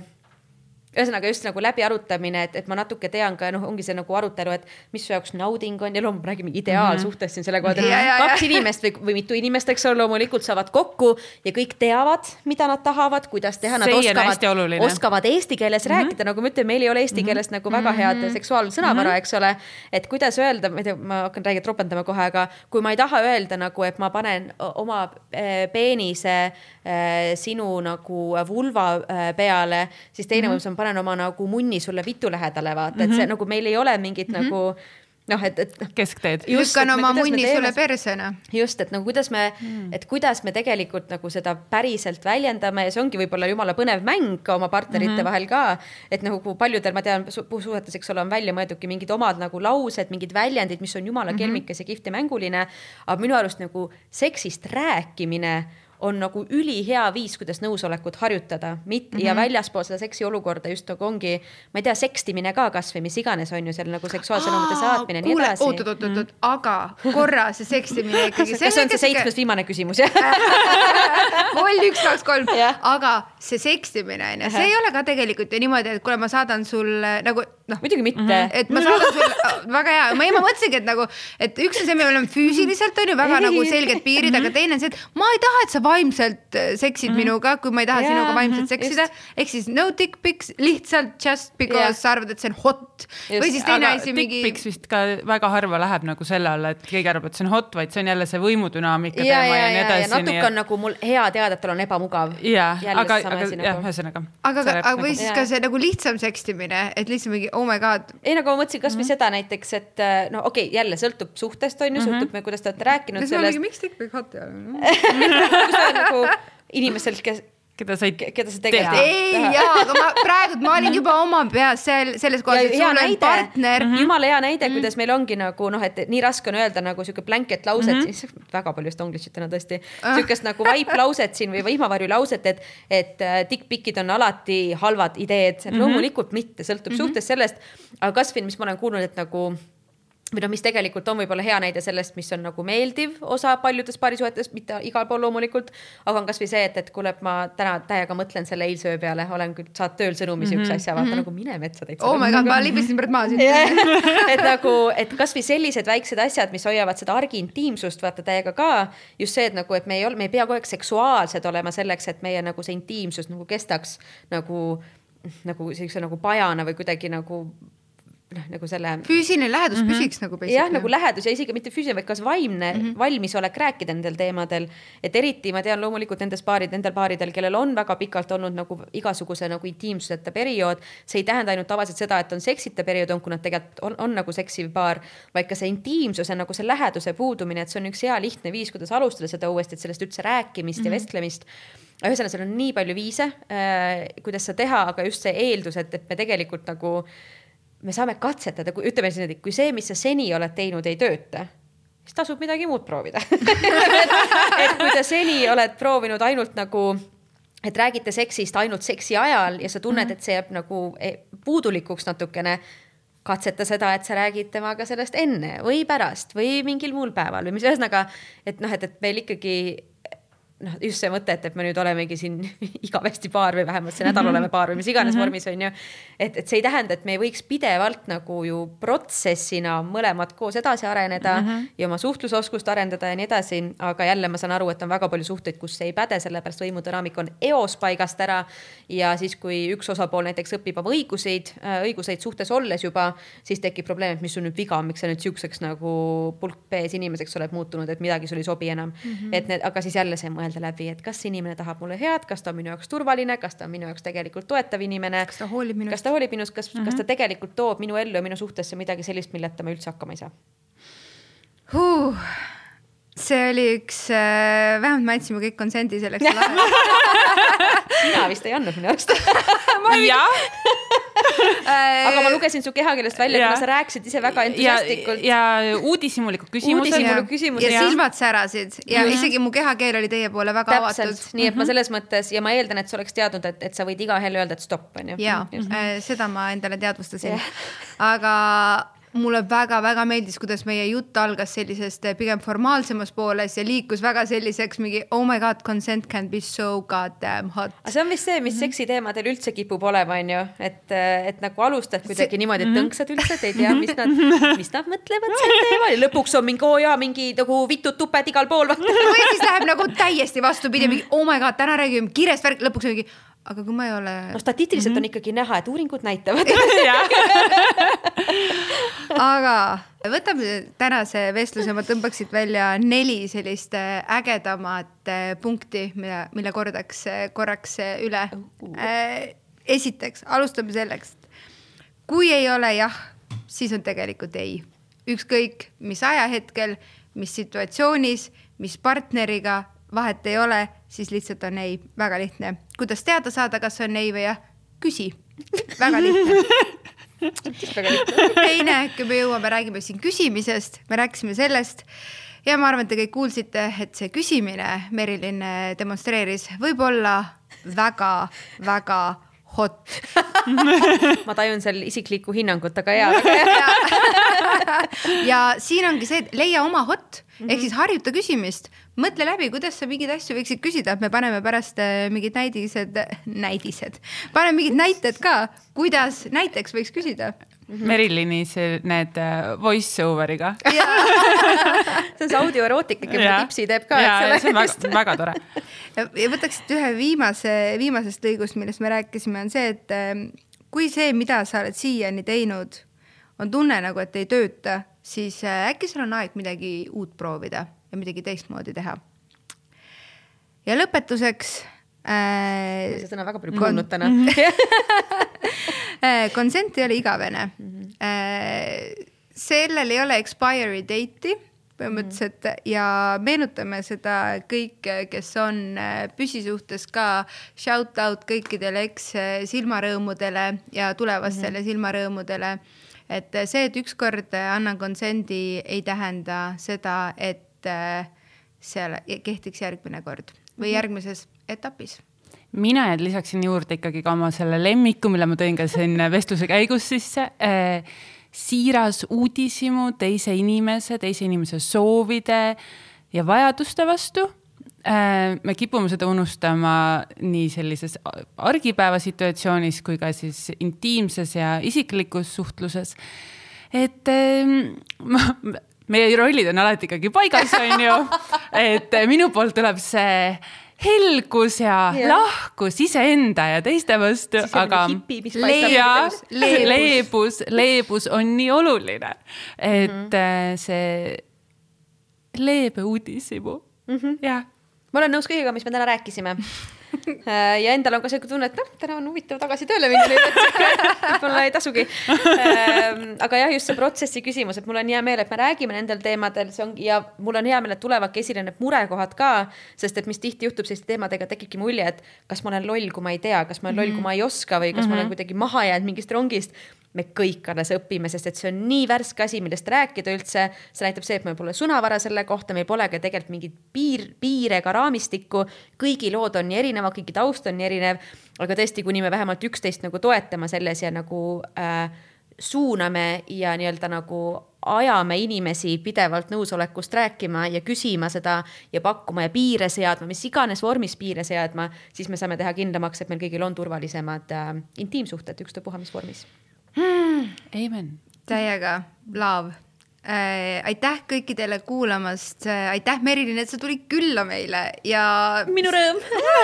ühesõnaga just nagu läbiarutamine, et, et ma natuke tean ka, noh, ongi see nagu arutelu, et mis su jaoks nauding on ja loomulikult räägime ideaalsuhtest mhm. siin selle koha pealt, et kaks inimest või, või mitu inimest, eks ole, loomulikult saavad kokku ja kõik teavad, mida nad tahavad, kuidas teha, nad see oskavad, oskavad eesti keeles mm -hmm. rääkida, nagu ma ütlen, meil ei ole eesti mm -hmm. keeles nagu väga mhm. head mm -hmm. seksuaalsõnavara mm, -hmm. eks ole. et kuidas öelda, ma ei tea, ma hakkan räägima tropendama kohe, aga kui ma ei taha öelda nagu, et ma panen oma eh, peenise äh, sinu nagu vulva äh, peale, siis teine võimalus mm -hmm. on panen oma nagu munni sulle vitu lähedale, vaata mm, -hmm. et see mhm. nagu meil ei ole mingit mm -hmm. nagu noh, et, et noh. keskteed. lükkan oma munni sulle persena. just, et nagu kuidas me mm., et kuidas me tegelikult nagu seda päriselt väljendame ja see ongi võib-olla jumala põnev mäng ka oma partnerite mm -hmm. vahel ka. et nagu paljudel, ma tean su, suhetes, eks ole, on välja mõeldudki mingid omad nagu laused, mingid väljendid, mis on jumala mm -hmm. kelmikas ja kihvt ja mänguline. aga minu arust nagu seksist rääkimine on nagu ülihea viis, kuidas nõusolekut harjutada, mit- mm -hmm. ja väljaspool seda seksi olukorda just nagu ongi, ma ei tea, sekstimine ka kasvõi mis iganes on ju seal nagu seksuaalsõnumite saatmine ja nii edasi. oot, oot, oot, oot, mhm. aga korra see sekstimine *laughs* ikkagi. kas see on see seitsmes viimane küsimus jah *laughs* null, üks, kaks, kolm, aga see sekstimine on ju, see ei ole ka tegelikult ju niimoodi, et kuule, ma saadan sulle nagu noh. muidugi mitte mm. -hmm. et ma saadan sulle, väga hea, ma, ma mõtlesingi, et nagu, et üks on see, me oleme füüsiliselt on ju väga ei. nagu selged piirid, aga teine on see, et ma ei taha, et sa vaimselt äh, seksid mm -hmm. minuga, kui ma ei taha yeah, sinuga vaimselt seksida. ehk siis no dick pics lihtsalt just because yeah. sa arvad, et see on hot. või siis teine asi mingi. dick pics vist ka väga harva läheb nagu selle alla, et keegi arvab, et see on hot, vaid see on jälle see võimudünaamika ja, teema ja, ja nii edasi. natuke on nagu mul hea teada, et tal on ebamugav. jah, aga, aga jah, nagu. ühesõnaga. aga, aga nagu... või siis ka see nagu lihtsam sekstimine, et lihtsalt mingi oh my god. ei, nagu ma mõtlesin kasvõi mm -hmm. seda näiteks, et äh, no okei okay,, jälle sõltub suhtest on ju mm, -hmm. sõltub, kuidas te olete rääkinud sellest. miks tikk võib hot olla? *laughs* nagu inimeselt, kes keda sa ei, keda sa tegelikult ei, jaa, aga ma praegu, ma olin juba oma peas seal selles kohas, et sul on partner mm. -hmm. jumala hea näide mm, -hmm. kuidas meil ongi nagu noh, et nii raske on öelda nagu sihuke blanket lauset mm, -hmm. siis väga palju stonglish'it täna tõesti uh., sihukest nagu vaip lauset siin või vihmavarju lauset, et, et uh, dickpic'id on alati halvad ideed mm, -hmm. loomulikult mitte, sõltub mm -hmm. suhtest sellest. aga kasvõi, mis ma olen kuulnud, et nagu või noh, mis tegelikult on võib-olla hea näide sellest, mis on nagu meeldiv osa paljudes paarisuhetes, mitte igal pool loomulikult. aga on kasvõi see, et, et kuule, et ma täna täiega mõtlen selle eilse öö peale, olen küll, saad tööl sõnumi siukse mm -hmm. asja, vaata mm -hmm. nagu mine metsa täitsa. oh my god, ma libisesin praegu maha siit *laughs* et nagu, et kasvõi sellised väiksed asjad, mis hoiavad seda argi intiimsust vaata täiega ka. just see, et nagu, et me ei ole, me ei pea kogu aeg seksuaalsed olema selleks, et meie nagu see intiimsus nagu kestaks nagu nagu siukse nagu pajana või kuidagi nagu noh, nagu selle. füüsiline lähedus mm -hmm. püsiks nagu. jah, nagu lähedus ja isegi mitte füüsiline, vaid kas vaimne mm -hmm. valmisolek rääkida nendel teemadel. et eriti ma tean loomulikult nendes paarid, nendel paaridel, kellel on väga pikalt olnud nagu igasuguse nagu intiimsuseta periood. see ei tähenda ainult tavaliselt seda, et on seksita periood on, kui nad tegelikult on, on nagu seksiv paar, vaid ka see intiimsuse nagu see läheduse puudumine, et see on üks hea lihtne viis, kuidas alustada seda uuesti, et sellest üldse rääkimist mm -hmm. ja mhm. vestlemist ühesõnaga, seal on nii palju viise äh,, kuidas seda teha, aga just see eeldus, et, et me tegelikult nagu me saame katsetada, kui ütleme siis niimoodi, kui see, mis sa seni oled teinud, ei tööta, siis tasub midagi muud proovida *laughs* et kui sa seni oled proovinud ainult nagu et räägite seksist ainult seksi ajal ja sa tunned, mhm. et see jääb nagu e, puudulikuks natukene, katseta seda, et sa räägid temaga sellest enne või pärast või mingil muul päeval või mis ühesõnaga, et noh, et, et meil ikkagi noh, just see mõte, et, et me nüüd olemegi siin *laughs* igavesti paar või vähemalt see nädal oleme paar või mis iganes mm -hmm. vormis on ju. et, et see ei tähenda, et me ei võiks pidevalt nagu ju protsessina mõlemad koos edasi areneda mm -hmm. ja oma suhtlusoskust arendada ja nii edasi. aga jälle ma saan aru, et on väga palju suhteid, kus see ei päde, sellepärast võimudünaamika on eos paigast ära. ja siis, kui üks osapool näiteks õpib oma õiguseid, äh, õiguseid suhtes olles juba, siis tekib probleem, et mis sul nüüd viga on, miks sa nüüd sihukeseks nagu pulk B-s inimeseks oled muutunud, et midagi sul ei sobi enam mm. -hmm. et need, aga siis jälle see mõelda mõelda läbi, et kas inimene tahab mulle head, kas ta on minu jaoks turvaline, kas ta on minu jaoks tegelikult toetav inimene. kas ta hoolib minust? kas ta hoolib minust, kas mm, -hmm. kas ta mhm. tegelikult toob minu ellu ja minu suhtesse midagi sellist, milleta ma üldse hakkama ei saa huh.? see oli üks äh,, vähemalt me andsime kõik konsendi selleks sina *laughs* vist ei andnud minu arust *laughs* jah *laughs* aga ma lugesin su kehakeelest välja, kuna sa rääkisid ise väga entusiastlikult. ja, ja uudishimulikud küsimused. uudishimulikud küsimused. ja silmad särasid ja mm -hmm. isegi mu kehakeel oli teie poole väga Täpselt. avatud. nii et ma mhm. selles mõttes ja ma eeldan, et sa oleks teadnud, et, et sa võid iga hell öelda, et stopp on ju. ja mm, -hmm. seda ma endale teadvustasin yeah., aga mulle väga-väga meeldis, kuidas meie jutt algas sellisest eh, pigem formaalsemas pooles ja liikus väga selliseks mingi oh my god, consent can be so goddamn hot. aga see on vist see, mis mm -hmm. seksiteemadel üldse kipub olema, on ju, et, eh, et nagu alustad kuidagi see... niimoodi, et -hmm. tõnksad üldse, et ei tea, mis nad, *laughs* mis nad mõtlevad sel teemal ja lõpuks on mingi oo oh jaa, mingi nagu vitud tuped igal pool *laughs* või siis läheb nagu täiesti vastupidi, mingi oh my god, täna räägime kiirest värk, lõpuks mingi aga kui ma ei ole. no statistiliselt mm -hmm. on ikkagi näha, et uuringud näitavad *laughs* aga võtame tänase vestluse, ma tõmbaksin välja neli sellist äh, ägedamat äh, punkti, mida, mille kordaks äh, korraks üle. esiteks, alustame selleks. kui ei ole jah, siis on tegelikult ei. ükskõik mis ajahetkel, mis situatsioonis, mis partneriga, vahet ei ole, siis lihtsalt on ei, väga lihtne. kuidas teada saada, kas on ei või jah? küsi, väga lihtne teine, kui me jõuame, räägime siin küsimisest, me rääkisime sellest ja ma arvan, et te kõik kuulsite, et see küsimine Merilin demonstreeris võib olla väga-väga hot *laughs* ma tajun seal isiklikku hinnangut, aga jaa, väga hea. *laughs* ja siin ongi see, et leia oma hot mm -hmm. ehk siis harjuta küsimist, mõtle läbi, kuidas sa mingeid asju võiksid küsida, me paneme pärast äh, mingid näidised, näidised, paneme mingid näited ka, kuidas näiteks võiks küsida -hmm. Merilini see, need äh, voice over'iga *laughs* see on see audioerootika, keda tipsi teeb ka, eks ole. see on väga, väga tore. ja, võtaks ühe viimase, viimasest lõigust, millest me rääkisime, on see, et ähm, kui see, mida sa oled siiani teinud, on tunne nagu, et ei tööta, siis äh, äkki sul on aeg midagi uut proovida ja midagi teistmoodi teha. ja lõpetuseks äh,. see sõna väga palju kuulnud täna äh, *laughs* *laughs* Consent ei ole igavene mm. -hmm. Äh, sellel ei ole expiry date'i põhimõtteliselt mm. ja meenutame seda kõik, kes on äh, püsisuhtes ka, shout out kõikidele eks-silmarõõmudele ja tulevastele mm -hmm. silmarõõmudele. et see, et ükskord annan konsendi, ei tähenda seda, et äh, seal kehtiks järgmine kord või mhm. järgmises etapis mina lisaksin juurde ikkagi ka oma selle lemmiku, mille ma tõin ka siin vestluse käigus sisse äh, siiras uudishimu teise inimese, teise inimese soovide ja vajaduste vastu. Äh, me kipume seda unustama nii sellises argipäeva situatsioonis kui ka siis intiimses ja isiklikus suhtluses. et ähm, ma, meie rollid on alati ikkagi paigas, on ju. *laughs* et minu poolt tuleb see helgus ja yeah. lahkus iseenda ja teiste vastu, aga *laughs* leebus, leebus, leebus on nii oluline, et mm -hmm. see leebe uudishimu mm, -hmm. jah. ma olen nõus kõigega, mis me täna rääkisime *laughs* *laughs* ja endal on ka sihuke tunne, et noh, täna on huvitav tagasi tööle minna, nii et *laughs* võib-olla ei tasugi. Ähm, aga jah, just see protsessi küsimus, et mul on hea meel, et me räägime nendel teemadel, see ongi ja mul on hea meel, et tulevadki esile need murekohad ka, sest et mis tihti juhtub selliste teemadega, tekibki mulje, et kas ma olen loll, kui ma ei tea, kas ma olen loll, kui ma ei oska või kas mm -hmm. ma olen mhm. kuidagi maha jäänud mingist rongist me kõik alles õpime, sest et see on nii värske asi, millest rääkida üldse. see näitab see, et meil pole sõnavara selle kohta, meil pole ka tegelikult mingit piir, piire ega raamistikku. kõigi lood on nii erinevad, kõigi taust on nii erinev. aga tõesti, kuni me vähemalt üksteist nagu toetame selles ja nagu äh, suuname ja nii-öelda nagu ajame inimesi pidevalt nõusolekust rääkima ja küsima seda ja pakkuma ja piire seadma, mis iganes vormis piire seadma, siis me saame teha kindlamaks, et meil kõigil on turvalisemad äh, intiimsuhted, ükstapuha mis vormis. Amen. täiega, love äh,. aitäh kõikidele kuulamast äh,, aitäh Merilin, et sa tulid külla meile ja. minu rõõm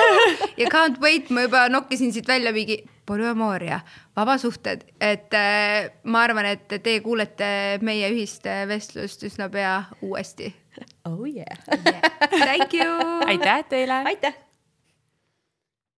*laughs* ja can't wait, ma juba nokkisin siit välja mingi polüamooria, vabasuhted, et äh, ma arvan, et teie kuulete meie ühist vestlust üsna pea uuesti. Oh yeah, yeah.. Thank you. *laughs* aitäh teile. aitäh